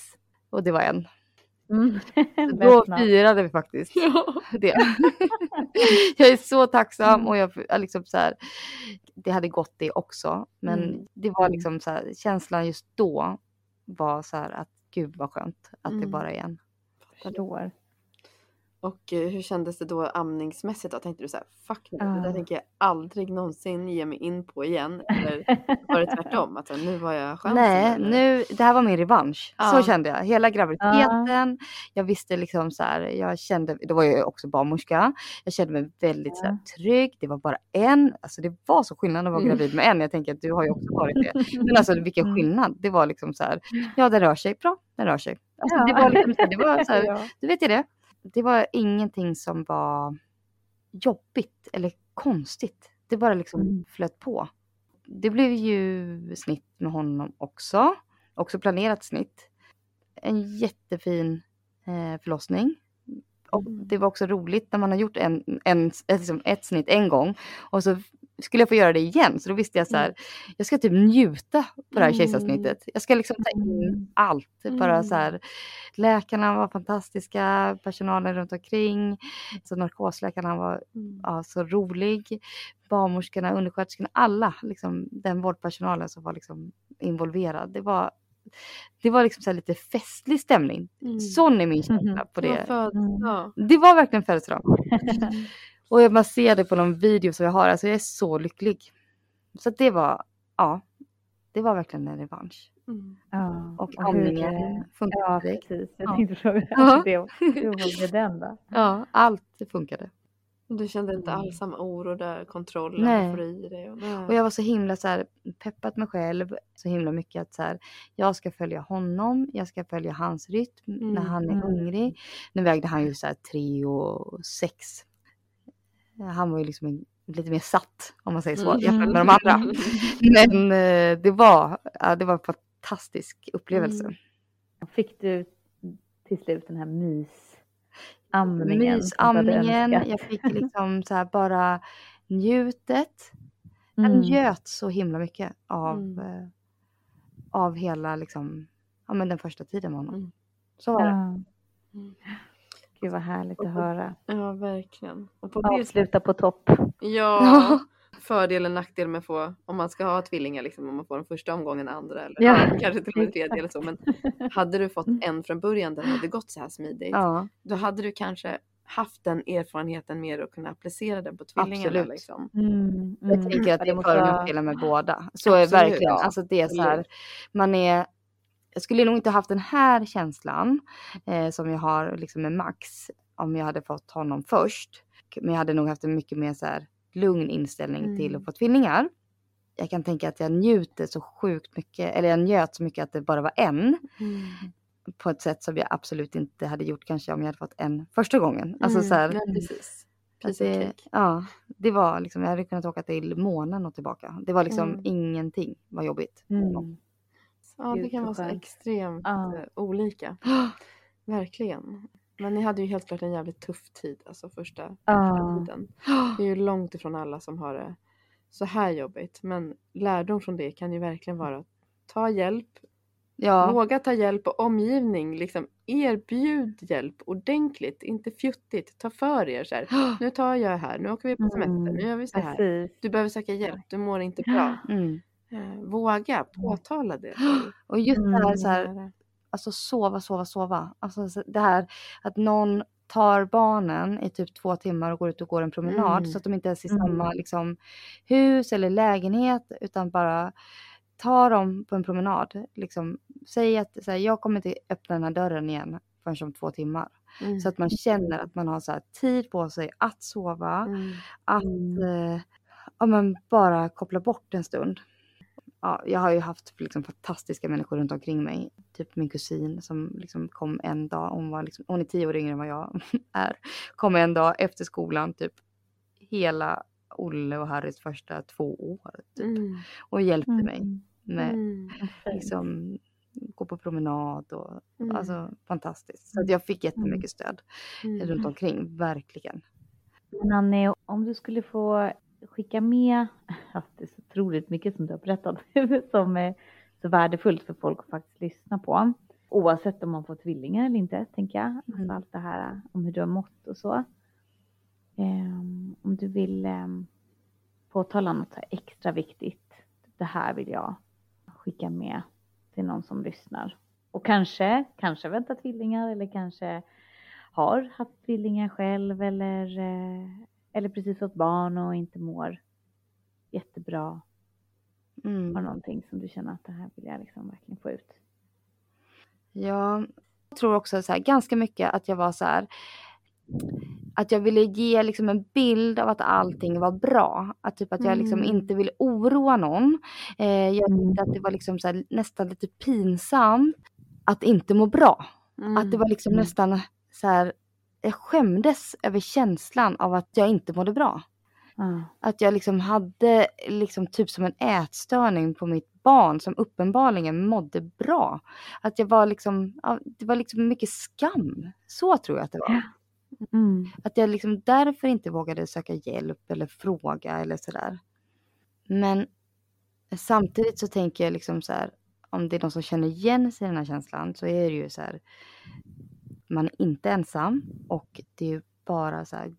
Speaker 3: Och det var en.
Speaker 1: Mm. <laughs>
Speaker 3: Då firade vi faktiskt
Speaker 2: Ja.
Speaker 3: det. <laughs> jag är så tacksam
Speaker 1: Mm.
Speaker 3: och jag liksom så här, det hade gått det också. Men
Speaker 2: Mm.
Speaker 3: det var
Speaker 1: Mm.
Speaker 3: liksom så här, känslan just då var så här att gud vad skönt att det
Speaker 2: Mm.
Speaker 3: bara är en.
Speaker 1: Förstår.
Speaker 2: Och eh, hur kändes det då amningsmässigt då? Tänkte du så här, fuck nu, det där tänker jag aldrig någonsin ge mig in på igen. Eller <laughs> var det tvärtom? Att nu var jag chansen?
Speaker 3: Nej,
Speaker 2: eller?
Speaker 3: nu, det här var min revansch.
Speaker 2: Ja.
Speaker 3: Så kände jag. Hela graviditeten. Jag visste liksom så här, jag kände, då var jag också barnmorska. Jag kände mig väldigt så här, trygg. Det var bara en. Alltså det var så skillnad att vara
Speaker 2: Mm.
Speaker 3: gravid med en. Jag tänker att du har ju också varit det. Men alltså <laughs> vilken
Speaker 1: Mm.
Speaker 3: skillnad. Det var liksom så här, ja den rör sig. Bra, den rör sig. Alltså,
Speaker 1: Ja.
Speaker 3: Det var liksom det var så <laughs> här,
Speaker 1: Ja.
Speaker 3: du vet ju det. Det var ingenting som var jobbigt eller konstigt. Det bara liksom
Speaker 1: Mm.
Speaker 3: flöt på. Det blev ju snitt med honom också. Också planerat snitt. En jättefin eh, förlossning. Och
Speaker 2: Mm.
Speaker 3: det var också roligt när man har gjort en, en, ett, liksom ett snitt en gång och så skulle jag få göra det igen. Så då visste jag så här, jag ska typ njuta på det här
Speaker 2: Mm.
Speaker 3: kejsarsnittet. Jag ska liksom ta in
Speaker 1: Mm.
Speaker 3: allt. Bara
Speaker 2: Mm.
Speaker 3: så här, läkarna var fantastiska, personalen runt omkring. Så narkosläkarna var
Speaker 2: Mm.
Speaker 3: ja, så rolig. Barnmorskorna, undersköterskorna, alla liksom, den vårdpersonalen som var liksom involverad. Det var, det var liksom så lite festlig stämning.
Speaker 2: Mm.
Speaker 3: Sån är min känsla <laughs> på
Speaker 2: Det födelsedag.
Speaker 3: Det var verkligen födelsedag. Och jag bara ser det på någon video som jag har. Alltså jag är så lycklig. Så det var, ja. Det var verkligen en revansch.
Speaker 2: Mm.
Speaker 1: Ja.
Speaker 3: Och
Speaker 1: eh,
Speaker 3: funkade
Speaker 1: Ja,
Speaker 3: direkt.
Speaker 1: precis. Jag
Speaker 3: Ja.
Speaker 1: tänkte fråga
Speaker 3: Ja.
Speaker 1: det. Hur var det den då?
Speaker 3: Ja, allt funkade.
Speaker 2: Du kände inte
Speaker 1: Mm.
Speaker 2: alls samma oro där, kontrollen
Speaker 3: Nej.
Speaker 2: får i dig? Och, nej.
Speaker 3: Och jag var så himla så här, peppat mig själv så himla mycket att så här, jag ska följa honom, jag ska följa hans rytm när
Speaker 2: Mm,
Speaker 3: han är
Speaker 1: mm.
Speaker 3: hungrig. Nu vägde han ju så här 3 och 6. Han var ju liksom en, lite mer satt om man säger så
Speaker 2: Mm.
Speaker 3: jämfört med de andra. <laughs> <laughs> Men eh, det var, ja, det var en fantastisk upplevelse.
Speaker 2: Mm.
Speaker 1: Fick du till slut den här du hade
Speaker 3: Mysamningen, jag fick liksom så här bara njutet. Jag
Speaker 1: Mm.
Speaker 3: njöt så himla mycket av,
Speaker 2: Mm.
Speaker 3: eh, av hela liksom, ja men den första tiden med honom.
Speaker 2: Mm.
Speaker 3: Så var det.
Speaker 1: Ja.
Speaker 2: Mm.
Speaker 1: Gud vad härligt att höra.
Speaker 2: Ja, verkligen. Och på det
Speaker 1: Avsluta på topp. <laughs>
Speaker 2: Ja, fördel och nackdel med att få, om man ska ha tvillingar, liksom, om man får den första omgången, andra eller
Speaker 1: Ja,
Speaker 2: kanske till och med tredje eller så. Men hade du fått en från början det hade gått så här smidigt,
Speaker 3: Ja,
Speaker 2: då hade du kanske haft den erfarenheten mer och kunna applicera den på tvillingarna.
Speaker 3: Absolut.
Speaker 2: Liksom.
Speaker 1: Mm,
Speaker 3: jag
Speaker 1: mm.
Speaker 3: tänker att det är för och med båda. Så är det
Speaker 2: Absolut,
Speaker 3: verkligen.
Speaker 2: ja.
Speaker 3: Alltså det är så här, man är, jag skulle nog inte haft den här känslan eh, som jag har liksom med Max om jag hade fått honom först. Men jag hade nog haft en mycket mer så här lugn inställning till
Speaker 2: Mm.
Speaker 3: att få tvillingar. Jag kan tänka att jag njuter så sjukt mycket, eller jag njöt så mycket att det bara var en. På ett sätt som jag absolut inte hade gjort kanske om jag hade fått en första gången. Alltså så här,
Speaker 2: Mm, ja, precis. of
Speaker 3: det, ja, det var liksom, jag hade kunnat åka till månen och tillbaka. Det var liksom
Speaker 2: Mm.
Speaker 3: ingenting var jobbigt.
Speaker 2: Ja, det kan vara så extremt
Speaker 1: Ja.
Speaker 2: eh, olika. <gasps> Verkligen. Men ni hade ju helt klart en jävligt tuff tid, alltså första
Speaker 1: Ja.
Speaker 2: tiden. <gasps> Det är ju långt ifrån alla som har det så här jobbigt. Men lärdom från det kan ju verkligen vara att ta hjälp,
Speaker 3: Ja,
Speaker 2: våga ta hjälp och omgivning. Liksom erbjud hjälp ordentligt, inte fjuttigt. Ta för er så här. <gasps> Nu tar jag här, nu åker vi på semester,
Speaker 1: Mm,
Speaker 2: nu gör vi så här.
Speaker 1: Precis.
Speaker 2: Du behöver söka hjälp, du mår inte bra.
Speaker 3: mm.
Speaker 2: Eh, våga påtala det. <gasps>
Speaker 3: och just det här,
Speaker 1: Mm.
Speaker 3: så här alltså sova, sova, sova. Alltså så det här att någon tar barnen i typ två timmar och går ut och går en promenad
Speaker 2: Mm.
Speaker 3: så att de inte ens är i
Speaker 1: Mm.
Speaker 3: samma liksom, hus eller lägenhet utan bara tar dem på en promenad. Liksom, säg att så här, jag kommer inte öppna den här dörren igen förrän om två timmar.
Speaker 2: Mm.
Speaker 3: Så att man känner att man har så här, tid på sig att sova,
Speaker 2: Mm.
Speaker 3: att
Speaker 1: Mm.
Speaker 3: eh, ja, men bara koppla bort en stund. Ja, jag har ju haft liksom, fantastiska människor runt omkring mig. Typ min kusin som liksom, kom en dag, hon, var liksom, hon är tio år yngre än vad jag <laughs> är. Kom en dag efter skolan, typ hela Olle och Harrys första två år. Typ,
Speaker 2: Mm.
Speaker 3: och hjälpte
Speaker 1: Mm.
Speaker 3: mig med
Speaker 2: Mm.
Speaker 3: liksom, gå på promenad och
Speaker 2: Mm.
Speaker 3: alltså fantastiskt. Så att jag fick jättemycket stöd
Speaker 2: Mm.
Speaker 3: runt omkring, verkligen.
Speaker 1: Men Annie, om du skulle få skicka med, <laughs> ja, det är så otroligt mycket som du har berättat <laughs> som är så värdefullt för folk att faktiskt lyssna på. Oavsett om man får tvillingar eller inte, tänker jag. Alltså
Speaker 3: Mm.
Speaker 1: allt det här om hur du har mått och så. Ehm, om du vill um, påtala något extra viktigt. Det här vill jag skicka med till någon som lyssnar. Och kanske, kanske vänta tvillingar eller kanske har haft tvillingar själv eller, eh, eller precis fått barn och inte mår jättebra.
Speaker 3: Mm.
Speaker 1: Har någonting som du känner att det här vill jag liksom verkligen få ut.
Speaker 3: Ja, jag tror också så här, ganska mycket att jag var så här. Att jag ville ge liksom en bild av att allting var bra. Att typ att jag liksom
Speaker 2: Mm.
Speaker 3: inte ville oroa någon. Eh, jag
Speaker 1: Mm.
Speaker 3: tyckte att det var liksom här, nästan lite pinsamt att inte må bra. Att det var liksom
Speaker 1: Mm.
Speaker 3: nästan så här. Jag skämdes över känslan av att jag inte mådde bra.
Speaker 1: Ja.
Speaker 3: Att jag liksom hade liksom typ som en ätstörning på mitt barn som uppenbarligen mådde bra. Att jag var liksom, det var liksom mycket skam. Så tror jag att det var.
Speaker 1: Mm.
Speaker 3: Att jag liksom därför inte vågade söka hjälp eller fråga eller sådär. Men samtidigt så tänker jag liksom så här, om det är någon som känner igen sig i den här känslan så är det ju så här, man är inte ensam och det är ju bara så här,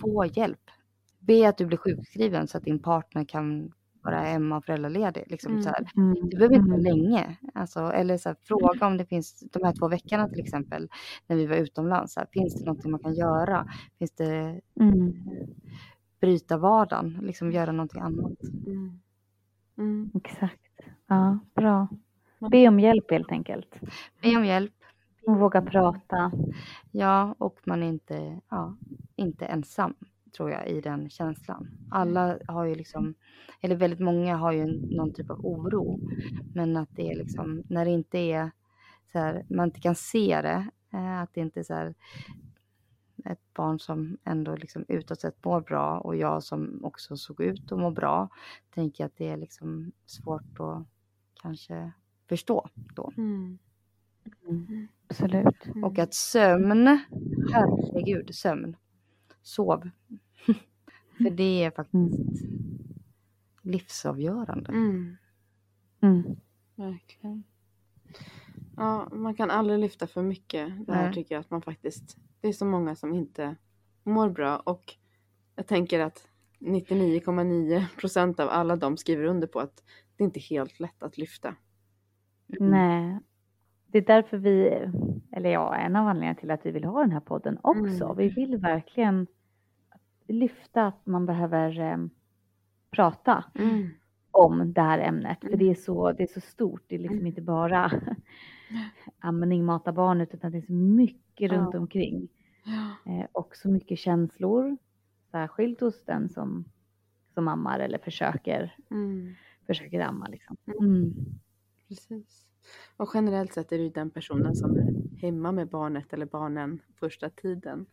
Speaker 3: få hjälp. Be att du blir sjukskriven så att din partner kan vara hemma och föräldraledig. Liksom så här.
Speaker 1: Mm.
Speaker 3: Det behöver inte vara
Speaker 1: Mm.
Speaker 3: länge. Alltså, eller så här, fråga om det finns, de här två veckorna till exempel, när vi var utomlands. Så här, finns det någonting man kan göra? Finns det
Speaker 1: Mm.
Speaker 3: bryta vardagen? Liksom göra någonting annat?
Speaker 2: Mm. Mm.
Speaker 1: Exakt. Ja, bra. Be om hjälp helt enkelt.
Speaker 3: Be om hjälp.
Speaker 1: Och våga prata.
Speaker 3: Ja, och man är inte, ja, inte ensam. tror jag i den känslan. Alla har ju liksom, eller väldigt många har ju någon typ av oro. Men att det är liksom, när det inte är så här, man inte kan se det, eh, att det inte är så här ett barn som ändå liksom utåt sett mår bra och jag som också såg ut att må bra, tänker att det är liksom svårt att kanske förstå då.
Speaker 2: Mm.
Speaker 1: Mm. Absolut.
Speaker 2: Mm.
Speaker 3: Och att sömn, herregud, sömn. Sov. <laughs> För det är faktiskt livsavgörande.
Speaker 2: Mm.
Speaker 1: Mm.
Speaker 2: Verkligen. Ja, man kan aldrig lyfta för mycket. Det här
Speaker 3: Nej.
Speaker 2: tycker jag att man faktiskt... Det är så många som inte mår bra och jag tänker att 99,9 procent av alla de skriver under på att det inte är helt lätt att lyfta.
Speaker 3: Mm.
Speaker 1: Nej. Det är därför vi, eller ja, en av anledningarna till att vi vill ha den här podden också.
Speaker 2: Mm.
Speaker 1: Vi vill verkligen lyfta att man behöver eh, prata
Speaker 2: Mm.
Speaker 1: om det här ämnet. För
Speaker 2: Mm.
Speaker 1: det är, så, det är så stort. Det är liksom
Speaker 2: Mm.
Speaker 1: inte bara <laughs> amning, mata barnet, utan det är så mycket
Speaker 2: Ja.
Speaker 1: runt omkring.
Speaker 2: Ja.
Speaker 1: Eh, och så mycket känslor. Särskilt hos den som, som ammar eller försöker,
Speaker 2: Mm.
Speaker 1: försöker amma. Liksom.
Speaker 2: Mm.
Speaker 1: Mm.
Speaker 2: Precis. Och generellt sett är det ju den personen som är hemma med barnet eller barnen första tiden.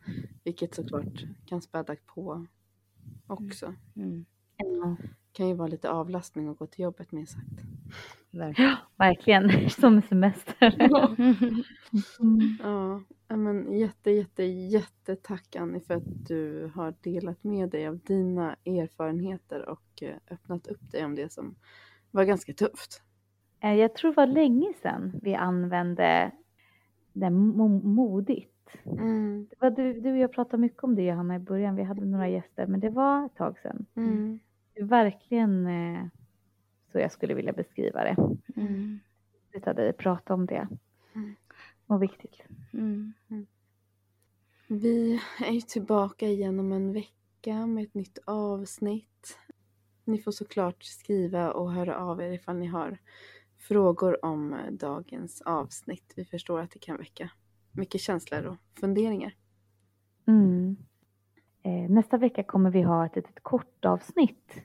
Speaker 2: Vilket såklart kan späda på också.
Speaker 3: Mm.
Speaker 1: Ja,
Speaker 2: Kan ju vara lite avlastning att gå till jobbet minst sagt.
Speaker 3: Verkligen.
Speaker 1: verkligen, <laughs> som semester. Mm. <laughs>
Speaker 2: Ja, ja, men jätte, jätte, jättetack Annie för att du har delat med dig av dina erfarenheter och eh, öppnat upp dig om det som var ganska tufft.
Speaker 1: Eh, Jag tror det var länge sedan vi använde det mo- modigt.
Speaker 2: Mm,
Speaker 1: Det var du, du och jag pratade mycket om det Johanna i början. Vi hade några gäster men det var ett tag sedan.
Speaker 2: mm,
Speaker 1: Det är verkligen eh, så jag skulle vilja beskriva det.
Speaker 3: Mm.
Speaker 1: Vi hade prata om det.
Speaker 2: Mm.
Speaker 1: Och viktigt.
Speaker 3: Mm.
Speaker 2: Vi är ju tillbaka igen om en vecka med ett nytt avsnitt. Ni får såklart skriva och höra av er ifall ni har frågor om eh, dagens avsnitt. Vi förstår att det kan väcka mycket känslor och funderingar.
Speaker 1: Mm. Eh, nästa vecka kommer vi ha ett litet kort avsnitt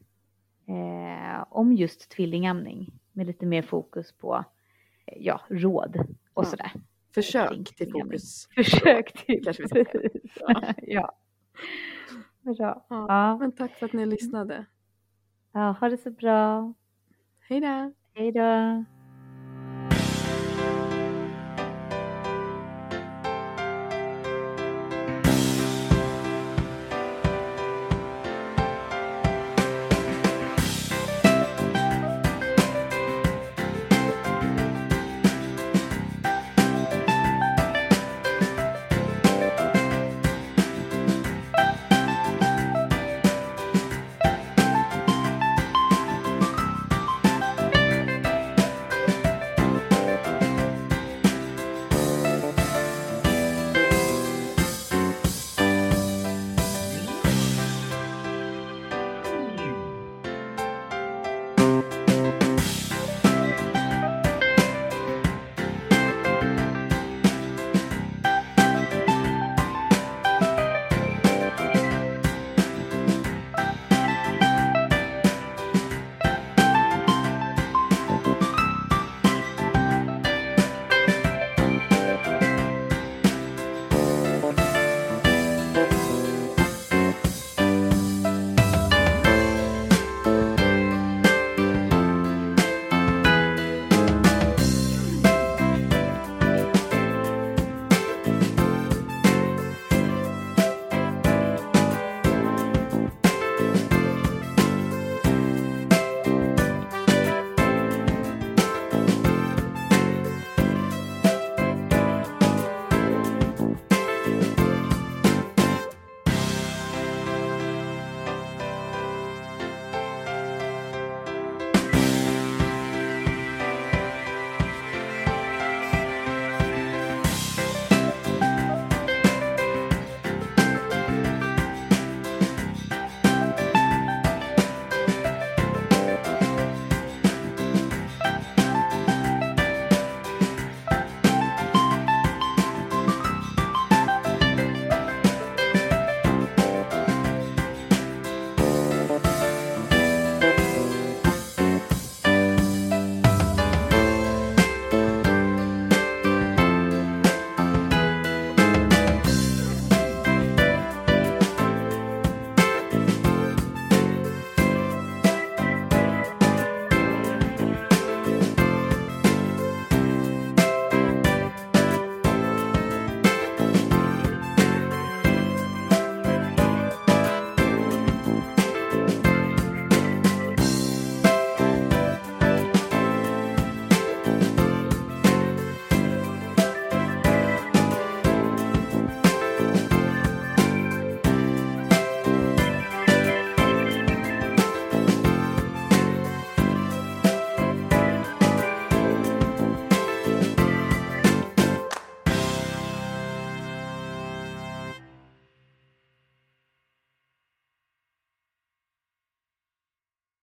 Speaker 1: eh, om just tvillingamning med lite mer fokus på eh, ja, råd och
Speaker 2: Ja.
Speaker 1: sådär.
Speaker 2: Försök till fokus.
Speaker 1: Försök till.
Speaker 2: Kanske vi ska. <laughs> Ja.
Speaker 1: ja. Bra.
Speaker 2: Ja.
Speaker 1: Ja.
Speaker 2: Men tack för att ni lyssnade.
Speaker 1: ja, ha det så bra.
Speaker 2: Hej då!
Speaker 1: Hej då.